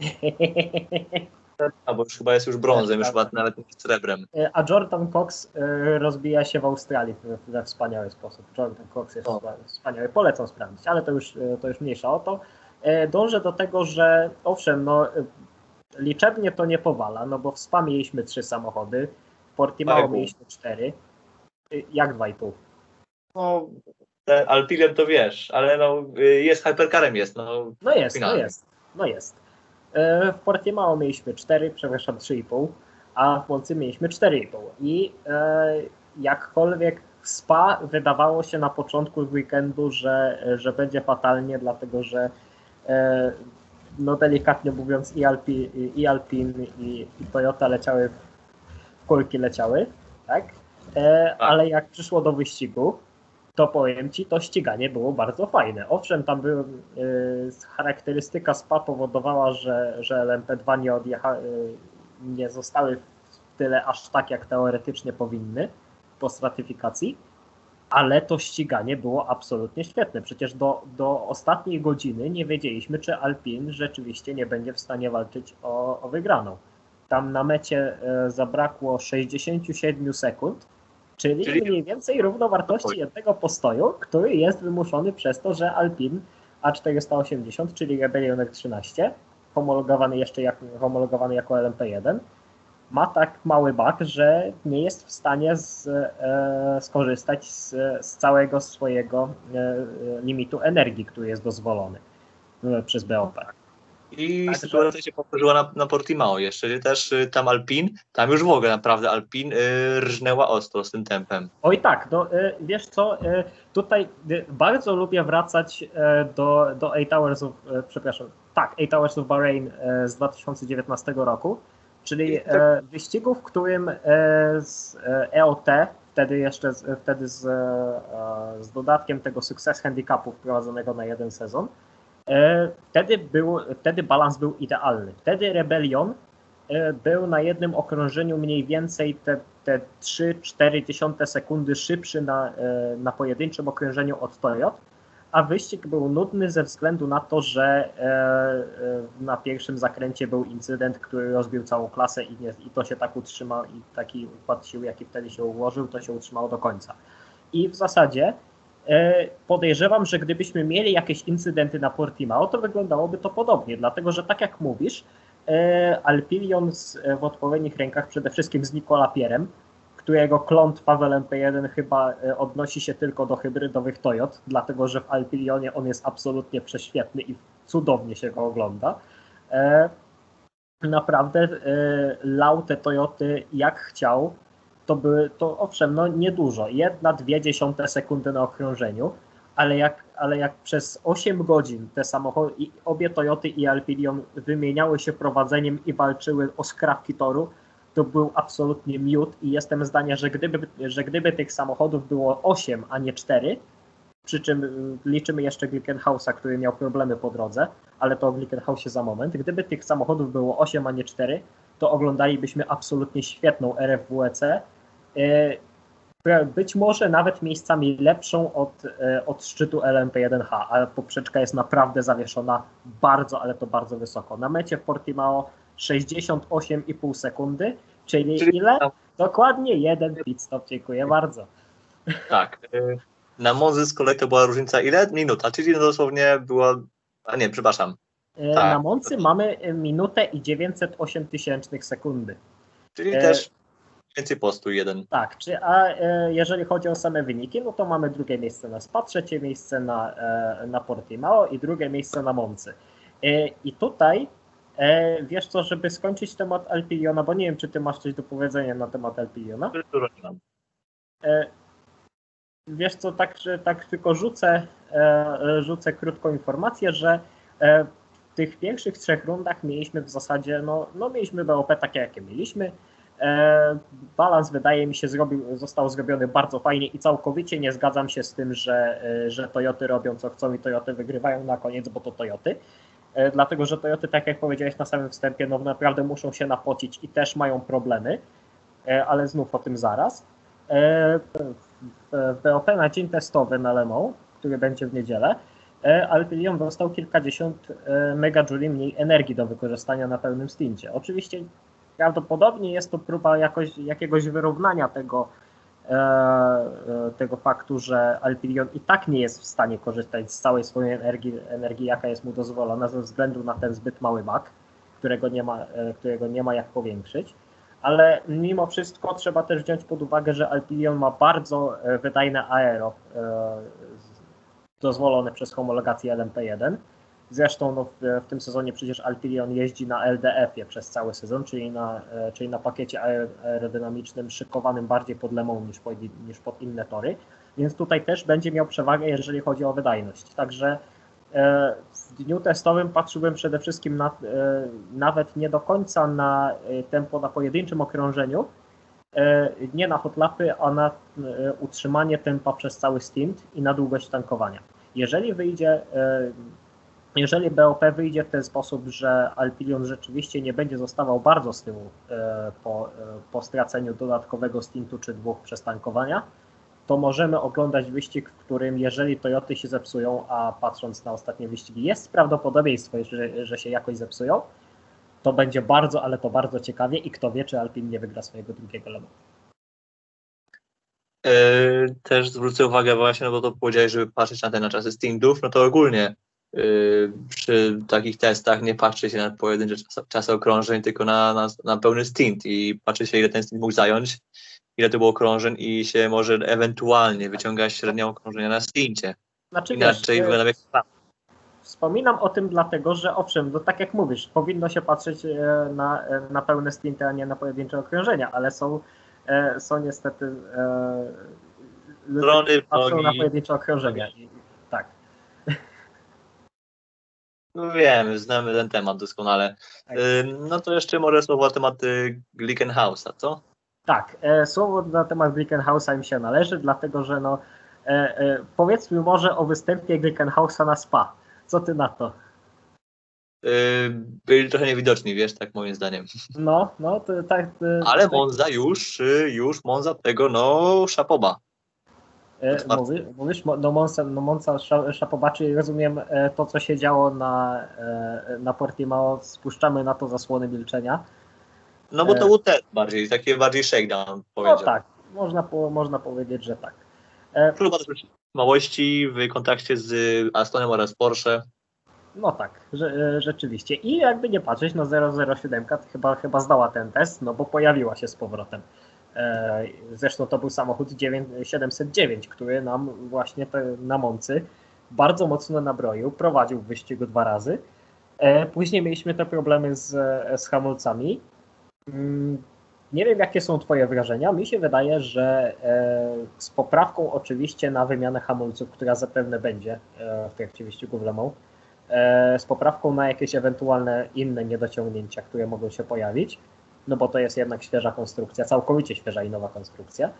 albo już chyba jest już brązem, już chyba nawet nie srebrem. A Jordan Cox rozbija się w Australii we, wspaniały sposób. Jordan Cox jest O. wspaniały, polecam sprawdzić, ale to już, to już mniejsza o to. E, Dążę do tego, że owszem, no, e, liczebnie to nie powala, no bo w SPA mieliśmy trzy samochody, w Portimao i pół. mieliśmy cztery. E, Jak dwa i pół? No, Alpilem to wiesz, ale no, jest Hypercarem jest, no. No jest, no Finalnie. jest, no jest. W Portimao mieliśmy 4, przepraszam 3,5, a w Moncy mieliśmy 4,5. I e, jakkolwiek Spa wydawało się na początku weekendu, że, że będzie fatalnie, dlatego że no delikatnie mówiąc i, Alpi, i Alpin i, i Toyota leciały, w kulki leciały, tak? E, ale jak przyszło do wyścigu, to powiem Ci, to ściganie było bardzo fajne. Owszem, tam był, y, charakterystyka SPA powodowała, że, że LMP2 nie, odjecha, y, nie zostały w tyle aż tak, jak teoretycznie powinny po stratyfikacji, ale to ściganie było absolutnie świetne. Przecież do, do ostatniej godziny nie wiedzieliśmy, czy Alpin rzeczywiście nie będzie w stanie walczyć o, o wygraną. Tam na mecie y, zabrakło 67 sekund, Czyli, Czyli- mniej więcej równowartości jednego postoju, który jest wymuszony przez to, że Alpin A480, czyli Rebellion R13, homologowany jeszcze jak, homologowany jako LMP1, ma tak mały bak, że nie jest w stanie z, e, skorzystać z, z całego swojego e, e, limitu energii, który jest dozwolony e, przez BOP. I Tak, sytuacja się powtórzyła na, na Portimao jeszcze, gdzie też y, tam Alpin, tam już w ogóle naprawdę Alpin y, rżnęła ostro z tym tempem. Oj tak, no, y, wiesz co, y, tutaj y, bardzo lubię wracać y, do, do Eight Hours of, przepraszam, tak, Eight Hours of Bahrain z 2019 roku, czyli y, wyścigu, w którym y, z EOT, wtedy jeszcze z, wtedy z, z dodatkiem tego Success Handicapu wprowadzonego na jeden sezon, wtedy, był, wtedy balans był idealny. Wtedy Rebellion y, był na jednym okrążeniu mniej więcej te, te 3-4 sekundy szybszy na, e, na pojedynczym okrążeniu od Toyot, a wyścig był nudny ze względu na to, że e, e, na pierwszym zakręcie był incydent, który rozbił całą klasę i, nie, i to się tak utrzyma i taki układ sił, jaki wtedy się ułożył, to się utrzymało do końca. I w zasadzie e, podejrzewam, że gdybyśmy mieli jakieś incydenty na Portimao, to wyglądałoby to podobnie, dlatego że tak jak mówisz, e, w odpowiednich rękach, przede wszystkim z Nicola Pierem, którego klątwa w LMP1 chyba e, odnosi się tylko do hybrydowych Toyot, dlatego że w Alpilionie on jest absolutnie prześwietny i cudownie się go ogląda. E, Naprawdę e, lał te Toyoty jak chciał. To były, to owszem, no niedużo, jedna, dwie dziesiąte sekundy na okrążeniu, ale jak, ale jak przez 8 godzin te samochody, obie Toyoty i Alpinion wymieniały się prowadzeniem i walczyły o skrawki toru, to był absolutnie miód i jestem zdania, że gdyby, że gdyby tych samochodów było 8, a nie 4, przy czym y, liczymy jeszcze Glickenhausa, który miał problemy po drodze, ale to o Glickenhausie za moment. Gdyby tych samochodów było 8, a nie 4, to oglądalibyśmy absolutnie świetną RFWEC. Y, Być może nawet miejscami lepszą od, y, od szczytu LMP1H, ale poprzeczka jest naprawdę zawieszona bardzo, ale to bardzo wysoko. Na mecie w Portimao 68,5 sekundy, czyli, Czyli ile? Dokładnie jeden pit stop, dziękuję bardzo. Tak. Na Monzy z kolei to była różnica ile? Minuta, czyli dosłownie była, a nie, przepraszam, E, Tak. Na Moncy mamy e, minutę i 908 tysięcznych sekundy. czyli E, też więcej postu jeden. Tak, czy, a e, jeżeli chodzi o same wyniki, no to mamy drugie miejsce na SPA, trzecie miejsce na, e, na Portimao i drugie miejsce na Moncy. E, I tutaj, e, wiesz co, żeby skończyć temat Alpiliona, bo nie wiem, czy ty masz coś do powiedzenia na temat Alpiliona. E, Wiesz co, tak, że tak tylko rzucę, e, rzucę krótką informację, że e, w tych pierwszych trzech rundach mieliśmy w zasadzie, no, no mieliśmy BOP takie, jakie mieliśmy. E, Balans wydaje mi się zrobił, został zrobiony bardzo fajnie i całkowicie nie zgadzam się z tym, że, e, że Toyoty robią co chcą i Toyoty wygrywają na koniec, bo to Toyoty. E, Dlatego, że Toyoty, tak jak powiedziałeś na samym wstępie, no naprawdę muszą się napocić i też mają problemy, E, ale znów o tym zaraz. E, w- BOP na dzień testowy na Le Mans, który będzie w niedzielę, Alpinion dostał kilkadziesiąt megajouli mniej energii do wykorzystania na pełnym stincie. Oczywiście prawdopodobnie jest to próba jakoś, jakiegoś wyrównania tego, tego faktu, że Alpinion i tak nie jest w stanie korzystać z całej swojej energii, energii jaka jest mu dozwolona ze względu na ten zbyt mały bak, którego nie ma, e, którego nie ma jak powiększyć ale mimo wszystko trzeba też wziąć pod uwagę, że Alpinion ma bardzo e, wydajne aero e, dozwolone przez homologację LMP1. Zresztą no, w, w tym sezonie przecież Alpinion jeździ na LDF-ie przez cały sezon, czyli na, e, czyli na pakiecie aer- aerodynamicznym szykowanym bardziej pod Le Mans niż pod, niż pod inne tory, więc tutaj też będzie miał przewagę, jeżeli chodzi o wydajność. Także E, w dniu testowym patrzyłem przede wszystkim na, e, nawet nie do końca na tempo na pojedynczym okrążeniu, nie na hotlapy, a na utrzymanie tempa przez cały stint i na długość tankowania. Jeżeli wyjdzie, jeżeli BOP wyjdzie w ten sposób, że Alpilion rzeczywiście nie będzie zostawał bardzo z tyłu e, po, e, po straceniu dodatkowego stintu czy dwóch przez tankowania, to możemy oglądać wyścig, w którym jeżeli Toyoty się zepsują, a patrząc na ostatnie wyścigi jest prawdopodobieństwo, że, że się jakoś zepsują, to będzie bardzo, ale to bardzo ciekawie i kto wie, czy Alpin nie wygra swojego drugiego Le Mans. E, też zwrócę uwagę właśnie, no bo to powiedziałeś, żeby patrzeć na te na czasy stintów, no to ogólnie przy takich testach nie patrzy się na pojedyncze czas, czasy okrążeń, tylko na, na, na pełny stint i patrzy się, ile ten stint mógł zająć, ile to było okrążeń i się może ewentualnie wyciąga średnią okrążenia na stincie. Znaczy, Inaczej wiesz, wygląda jak Wspominam o tym dlatego, że owszem, no tak jak mówisz, powinno się patrzeć e, na, e, na pełne stinty, a nie na pojedyncze okrążenia, ale są, e, są niestety e, Strony, patrzą na pojedyncze okrążenia. I, tak. No wiem, znamy ten temat doskonale. Tak. Ym, No to jeszcze może słowo na temat y, Glickenhausa, co? Tak, e, słowo na temat Glickenhausa im się należy, dlatego że no, e, e, powiedzmy może o występie Glickenhausa na SPA. Co ty na to? Y, Byli trochę niewidoczni, wiesz, tak moim zdaniem. No, no, to, tak. e, Ale tak, Monza już, y, już Monza tego, no, szapoba. E, mówi, mówisz, no Monza, no Monza Sza- Szapobaczy, rozumiem e, to, co się działo na, e, na Portimao, spuszczamy na to zasłony milczenia. No bo to był ten bardziej, taki bardziej shakedown, No powiedział. tak, można, można powiedzieć, że tak. Też małości w kontakcie z Astonem oraz Porsche. No tak, że, rzeczywiście. I jakby nie patrzeć, no 007 to chyba, chyba zdała ten test, no bo pojawiła się z powrotem. E, Zresztą to był samochód 9, 709, który nam właśnie na Moncy bardzo mocno nabroił, prowadził w wyścigu dwa razy. E, Później mieliśmy te problemy z, z hamulcami. Mm, Nie wiem, jakie są Twoje wrażenia. Mi się wydaje, że e, z poprawką oczywiście na wymianę hamulców, która zapewne będzie w trakcie wyścigu w Le z poprawką na jakieś ewentualne inne niedociągnięcia, które mogą się pojawić, no bo to jest jednak świeża konstrukcja, całkowicie świeża i nowa konstrukcja,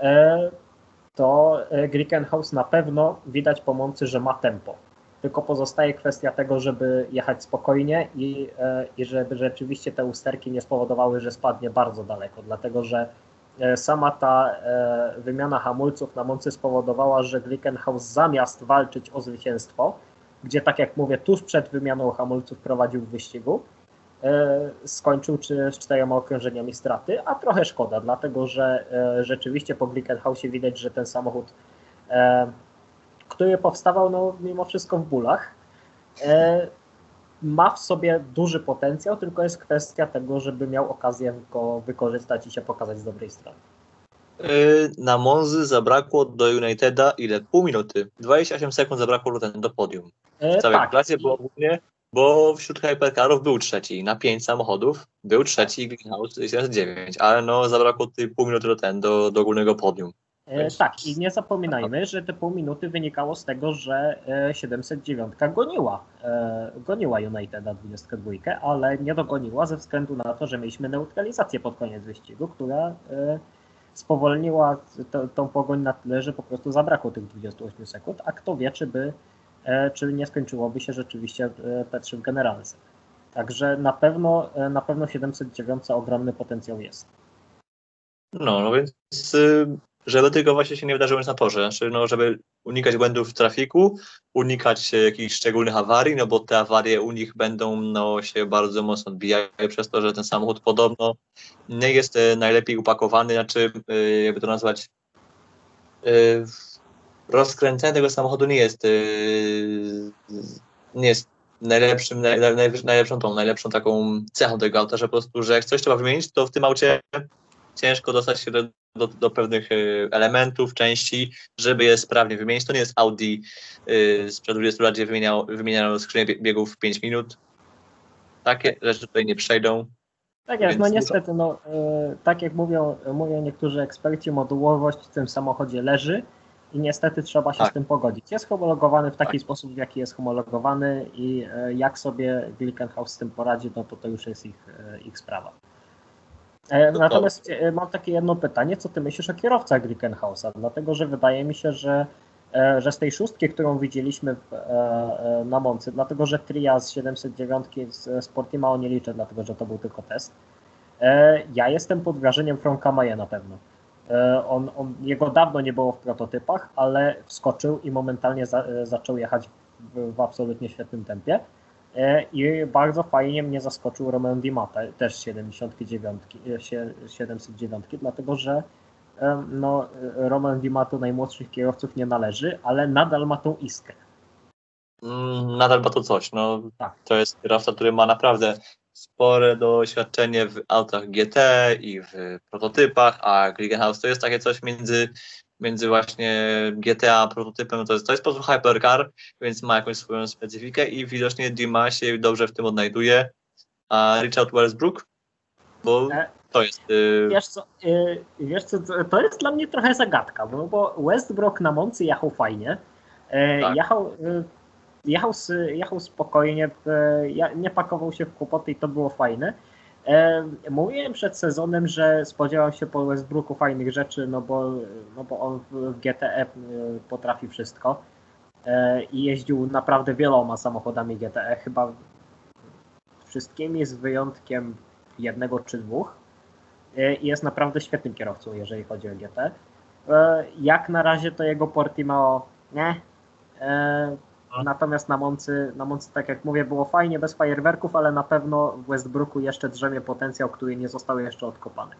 e, to e, Glickenhaus na pewno widać po Moncy, że ma tempo. Tylko pozostaje kwestia tego, żeby jechać spokojnie i, e, i żeby rzeczywiście te usterki nie spowodowały, że spadnie bardzo daleko, dlatego że sama ta wymiana hamulców na Moncy spowodowała, że Glickenhaus zamiast walczyć o zwycięstwo, gdzie tak jak mówię, tuż przed wymianą hamulców prowadził w wyścigu, skończył czy z czterema okrążeniami straty, a trochę szkoda, dlatego że e, rzeczywiście po Glickenhausie widać, że ten samochód, e, który powstawał no, mimo wszystko w bólach, e, ma w sobie duży potencjał, tylko jest kwestia tego, żeby miał okazję go wykorzystać i się pokazać z dobrej strony. Na Monzy zabrakło do Uniteda ile? Pół minuty. 28 sekund zabrakło do, podium. E, W całej tak, klasie było ogólnie, bo wśród hypercarów był trzeci. Na pięć samochodów był trzeci Glickenhaus 79, ale no zabrakło tej pół minuty do, ten, do, do ogólnego podium. E, tak, i nie zapominajmy, że te pół minuty wynikało z tego, że e, 709 goniła, e, goniła Uniteda 22, ale nie dogoniła ze względu na to, że mieliśmy neutralizację pod koniec wyścigu, która e, spowolniła tą pogoń na tyle, że po prostu zabrakło tych 28 sekund, a kto wie, czy by e, czy nie skończyłoby się rzeczywiście e, P3 w generalce. Także na pewno, e, na pewno 709 ogromny potencjał jest. No, no więc y, żeby tylko właśnie się nie wydarzyło na torze, znaczy no, żeby unikać błędów w trafiku, unikać e, jakichś szczególnych awarii, no bo te awarie u nich będą no, się bardzo mocno odbijały przez to, że ten samochód podobno nie jest e, najlepiej upakowany, znaczy e, jakby to nazwać e, rozkręcenie tego samochodu nie jest e, nie jest najlepszym, naj, naj, najlepszą tą, najlepszą taką cechą tego auta, że po prostu, że jak coś trzeba wymienić, to w tym aucie ciężko dostać się do, do, do pewnych y, elementów, części, żeby je sprawnie wymienić. To nie jest Audi y, sprzed 20 lat, gdzie wymieniał, wymieniano skrzynię bie- biegów w 5 minut. Takie rzeczy tutaj nie przejdą. Tak jest, no niestety, no, e, tak jak mówią, mówią niektórzy eksperci, modułowość w tym samochodzie leży i niestety trzeba się Tak. z tym pogodzić. Jest homologowany w taki Tak. sposób, w jaki jest homologowany i e, jak sobie Glickenhaus z tym poradzi, no to to już jest ich, e, ich sprawa. E, To- Natomiast e, mam takie jedno pytanie, co ty myślisz o kierowcach Glickenhausa? Dlatego, że wydaje mi się, że, że z tej szóstki, którą widzieliśmy w, na Moncy, dlatego, że Tria z 709 z Sportimao nie liczę, dlatego, że to był tylko test, ja jestem pod wrażeniem Franka Maje na pewno. E, On, on, jego dawno nie było w prototypach, ale wskoczył i momentalnie za, e, zaczął jechać w, w absolutnie świetnym tempie. E, I bardzo fajnie mnie zaskoczył Romain Dimata, też z 79, e, sie- 709, dlatego że no, e, Romain Dimato najmłodszych kierowców nie należy, ale nadal ma tą iskrę. Mm, nadal ma to coś. No, Tak. To jest kierowca, który ma naprawdę spore doświadczenie w autach GT i w prototypach, a Glickenhaus to jest takie coś między, między właśnie GTA a prototypem. To jest, to jest po prostu hypercar, więc ma jakąś swoją specyfikę i widocznie Dima się dobrze w tym odnajduje. A Richard Westbrook, bo E, to jest. y, Wiesz co, y, wiesz co, to- jest dla mnie trochę zagadka, bo, bo Westbrook na Moncy jechał fajnie, E, Tak. jechał, y, jechał, jechał spokojnie, e, nie pakował się w kłopoty i to było fajne. E, Mówiłem przed sezonem, że spodziewam się po Westbrooku fajnych rzeczy, no bo, no bo on w GTE y, potrafi wszystko E, i jeździł naprawdę wieloma samochodami GTE, chyba wszystkimi z wyjątkiem jednego czy dwóch E, i jest naprawdę świetnym kierowcą, jeżeli chodzi o GT. E, Jak na razie to jego Portimao nie. Natomiast na Moncy, na Moncy, tak jak mówię, było fajnie bez fajerwerków, ale na pewno w Westbrooku jeszcze drzemie potencjał, który nie został jeszcze odkopany.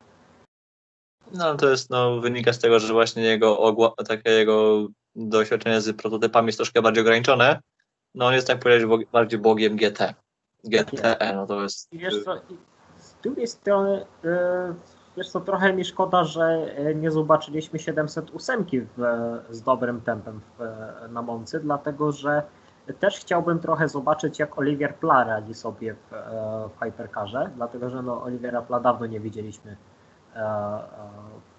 No to jest, no, wynika z tego, że właśnie jego, takie jego doświadczenie z prototypami jest troszkę bardziej ograniczone. No on jest tak powiedzieć bog- bardziej bogiem GT. GTE, no to jest. I wiesz co, z drugiej strony, e, wiesz co, trochę mi szkoda, że e, nie zobaczyliśmy 708 w, e, z dobrym tempem w, e, na Moncy, dlatego że też chciałbym trochę zobaczyć, jak Olivier Pla radzi sobie w, w Hypercarze, dlatego że no, Oliviera Pla dawno nie widzieliśmy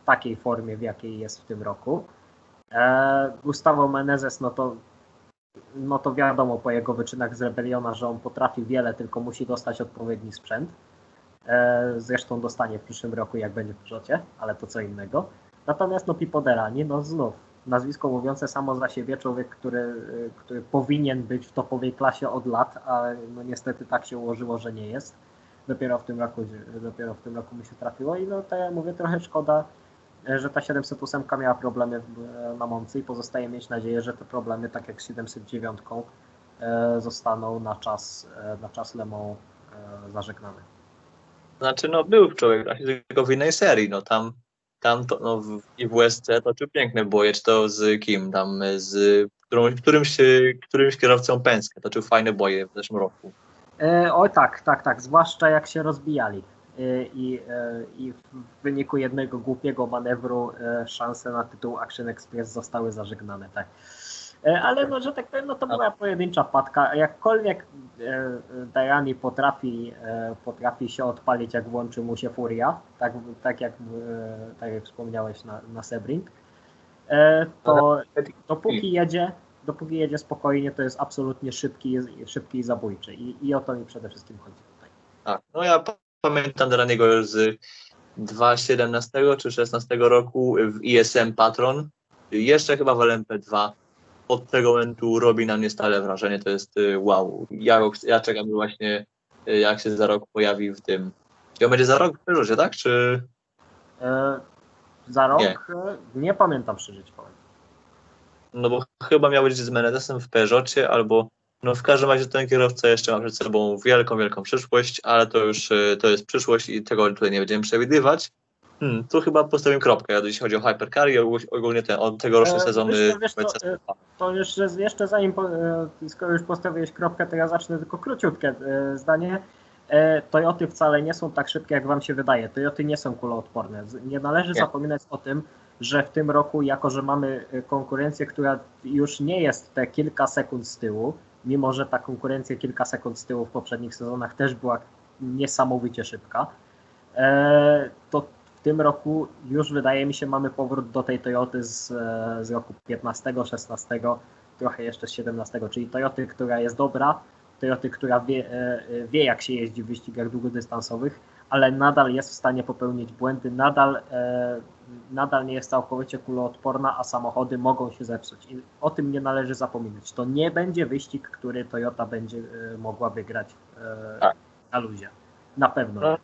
w takiej formie, w jakiej jest w tym roku. Gustavo Menezes, no to no to wiadomo po jego wyczynach z Rebeliona, że on potrafi wiele, tylko musi dostać odpowiedni sprzęt. E, Zresztą dostanie w przyszłym roku, jak będzie w Peugeotie, ale to co innego. Natomiast no Pipoderani, no znów, nazwisko mówiące samo za siebie, człowiek, który, y, który powinien być w topowej klasie od lat, a no niestety tak się ułożyło, że nie jest. Dopiero w tym roku, dopiero w tym roku mu się trafiło i no tak jak mówię, trochę szkoda, e, że ta 708 miała problemy w- na Moncy i pozostaje mieć nadzieję, że te problemy, tak jak z 709, e, zostaną na czas, e, na czas Lemą e, zażegnane. Znaczy, no był człowiek tylko w innej serii, no tam, tam to, no w, i w USC toczył piękne boje, czy to z kim, tam z którąś, którymś, którymś kierowcą Penske, toczył fajne boje w zeszłym roku. E, oj tak, tak, tak, zwłaszcza jak się rozbijali e, i, e, i w wyniku jednego głupiego manewru e, szanse na tytuł Action Express zostały zażegnane, tak. E, ale no, że tak powiem, no to była pojedyncza patka. Jakkolwiek e, Dajani potrafi, e, potrafi się odpalić, jak włączy mu się furia, tak, tak, jak, e, tak jak wspomniałeś na, na Sebring, e, to dopóki jedzie, dopóki jedzie spokojnie, to jest absolutnie szybki, szybki i zabójczy. I, I o to mi przede wszystkim chodzi tutaj. Tak, no ja pa- pamiętam Draniego już z 2017 czy 2016 roku w ISM Patron, jeszcze chyba w LMP2. Od tego momentu robi na mnie stale wrażenie, to jest y, wow. Ja, ja czekam właśnie, y, jak się za rok pojawi w tym. Czy on będzie za rok w Peugeotie, tak? Czy E, za rok Nie. nie, nie pamiętam przeżyć powiem. no bo chyba miał być z Menedesem w Peugeotie, albo no w każdym razie ten kierowca jeszcze ma przed sobą wielką, wielką przyszłość, ale to już y, to jest przyszłość i tego tutaj nie będziemy przewidywać. Hmm, tu chyba postawię kropkę, jeśli chodzi o Hypercar i ogól- ogólnie ten od tegoroczny sezon wiesz e, To jeszcze, jeszcze zanim, e, skoro już postawiłeś kropkę, to ja zacznę tylko króciutkie e, zdanie. E, Toyoty wcale nie są tak szybkie, jak wam się wydaje. Toyoty nie są kuloodporne. Nie należy Nie. zapominać o tym, że w tym roku, jako że mamy konkurencję, która już nie jest te kilka sekund z tyłu, mimo że ta konkurencja kilka sekund z tyłu w poprzednich sezonach też była niesamowicie szybka, to tym roku już wydaje mi się mamy powrót do tej Toyoty z, e, z roku 15, 16, trochę jeszcze z 17, czyli Toyoty, która jest dobra, Toyoty, która wie, e, e, wie jak się jeździ w wyścigach długodystansowych, ale nadal jest w stanie popełnić błędy, nadal, nadal nie jest całkowicie kuloodporna, a samochody mogą się zepsuć. I o tym nie należy zapominać. To nie będzie wyścig, który Toyota będzie mogła wygrać Tak. na luzie. Na pewno.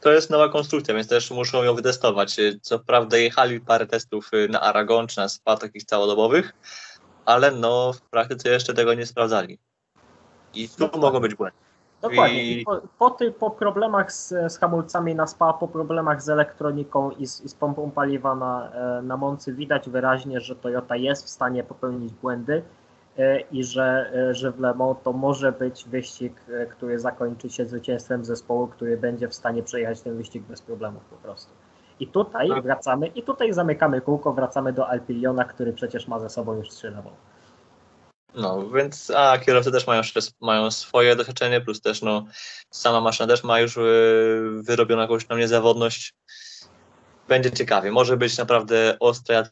To jest nowa konstrukcja, więc też muszą ją wytestować. Co prawda jechali parę testów y, na Aragon czy na SPA takich całodobowych, ale no w praktyce jeszcze tego nie sprawdzali. I tu Dokładnie. mogą być błędy. Dokładnie. I- po, po, ty, po problemach z, z hamulcami na SPA, po problemach z elektroniką i z, i z pompą paliwa na, e, na Moncy widać wyraźnie, że Toyota jest w stanie popełnić błędy i że, e, że w Le Mans to może być wyścig, e, który zakończy się zwycięstwem zespołu, który będzie w stanie przejechać ten wyścig bez problemów po prostu. I tutaj Tak. wracamy, i tutaj zamykamy kółko, wracamy do Alpiliona, który przecież ma ze sobą już trzy Le Mans. No, więc a kierowcy też mają, mają swoje doświadczenie, plus też no sama maszyna też ma już wyrobioną jakąś tam niezawodność. Będzie ciekawie. Może być naprawdę ostra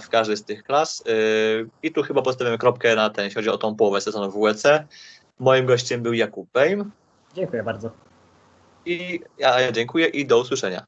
w każdej z tych klas. y, I tu chyba postawimy kropkę na ten, jeśli chodzi o tą połowę sezonu WEC. Moim gościem był Jakub Bejm Dziękuję bardzo. i ja dziękuję i do usłyszenia.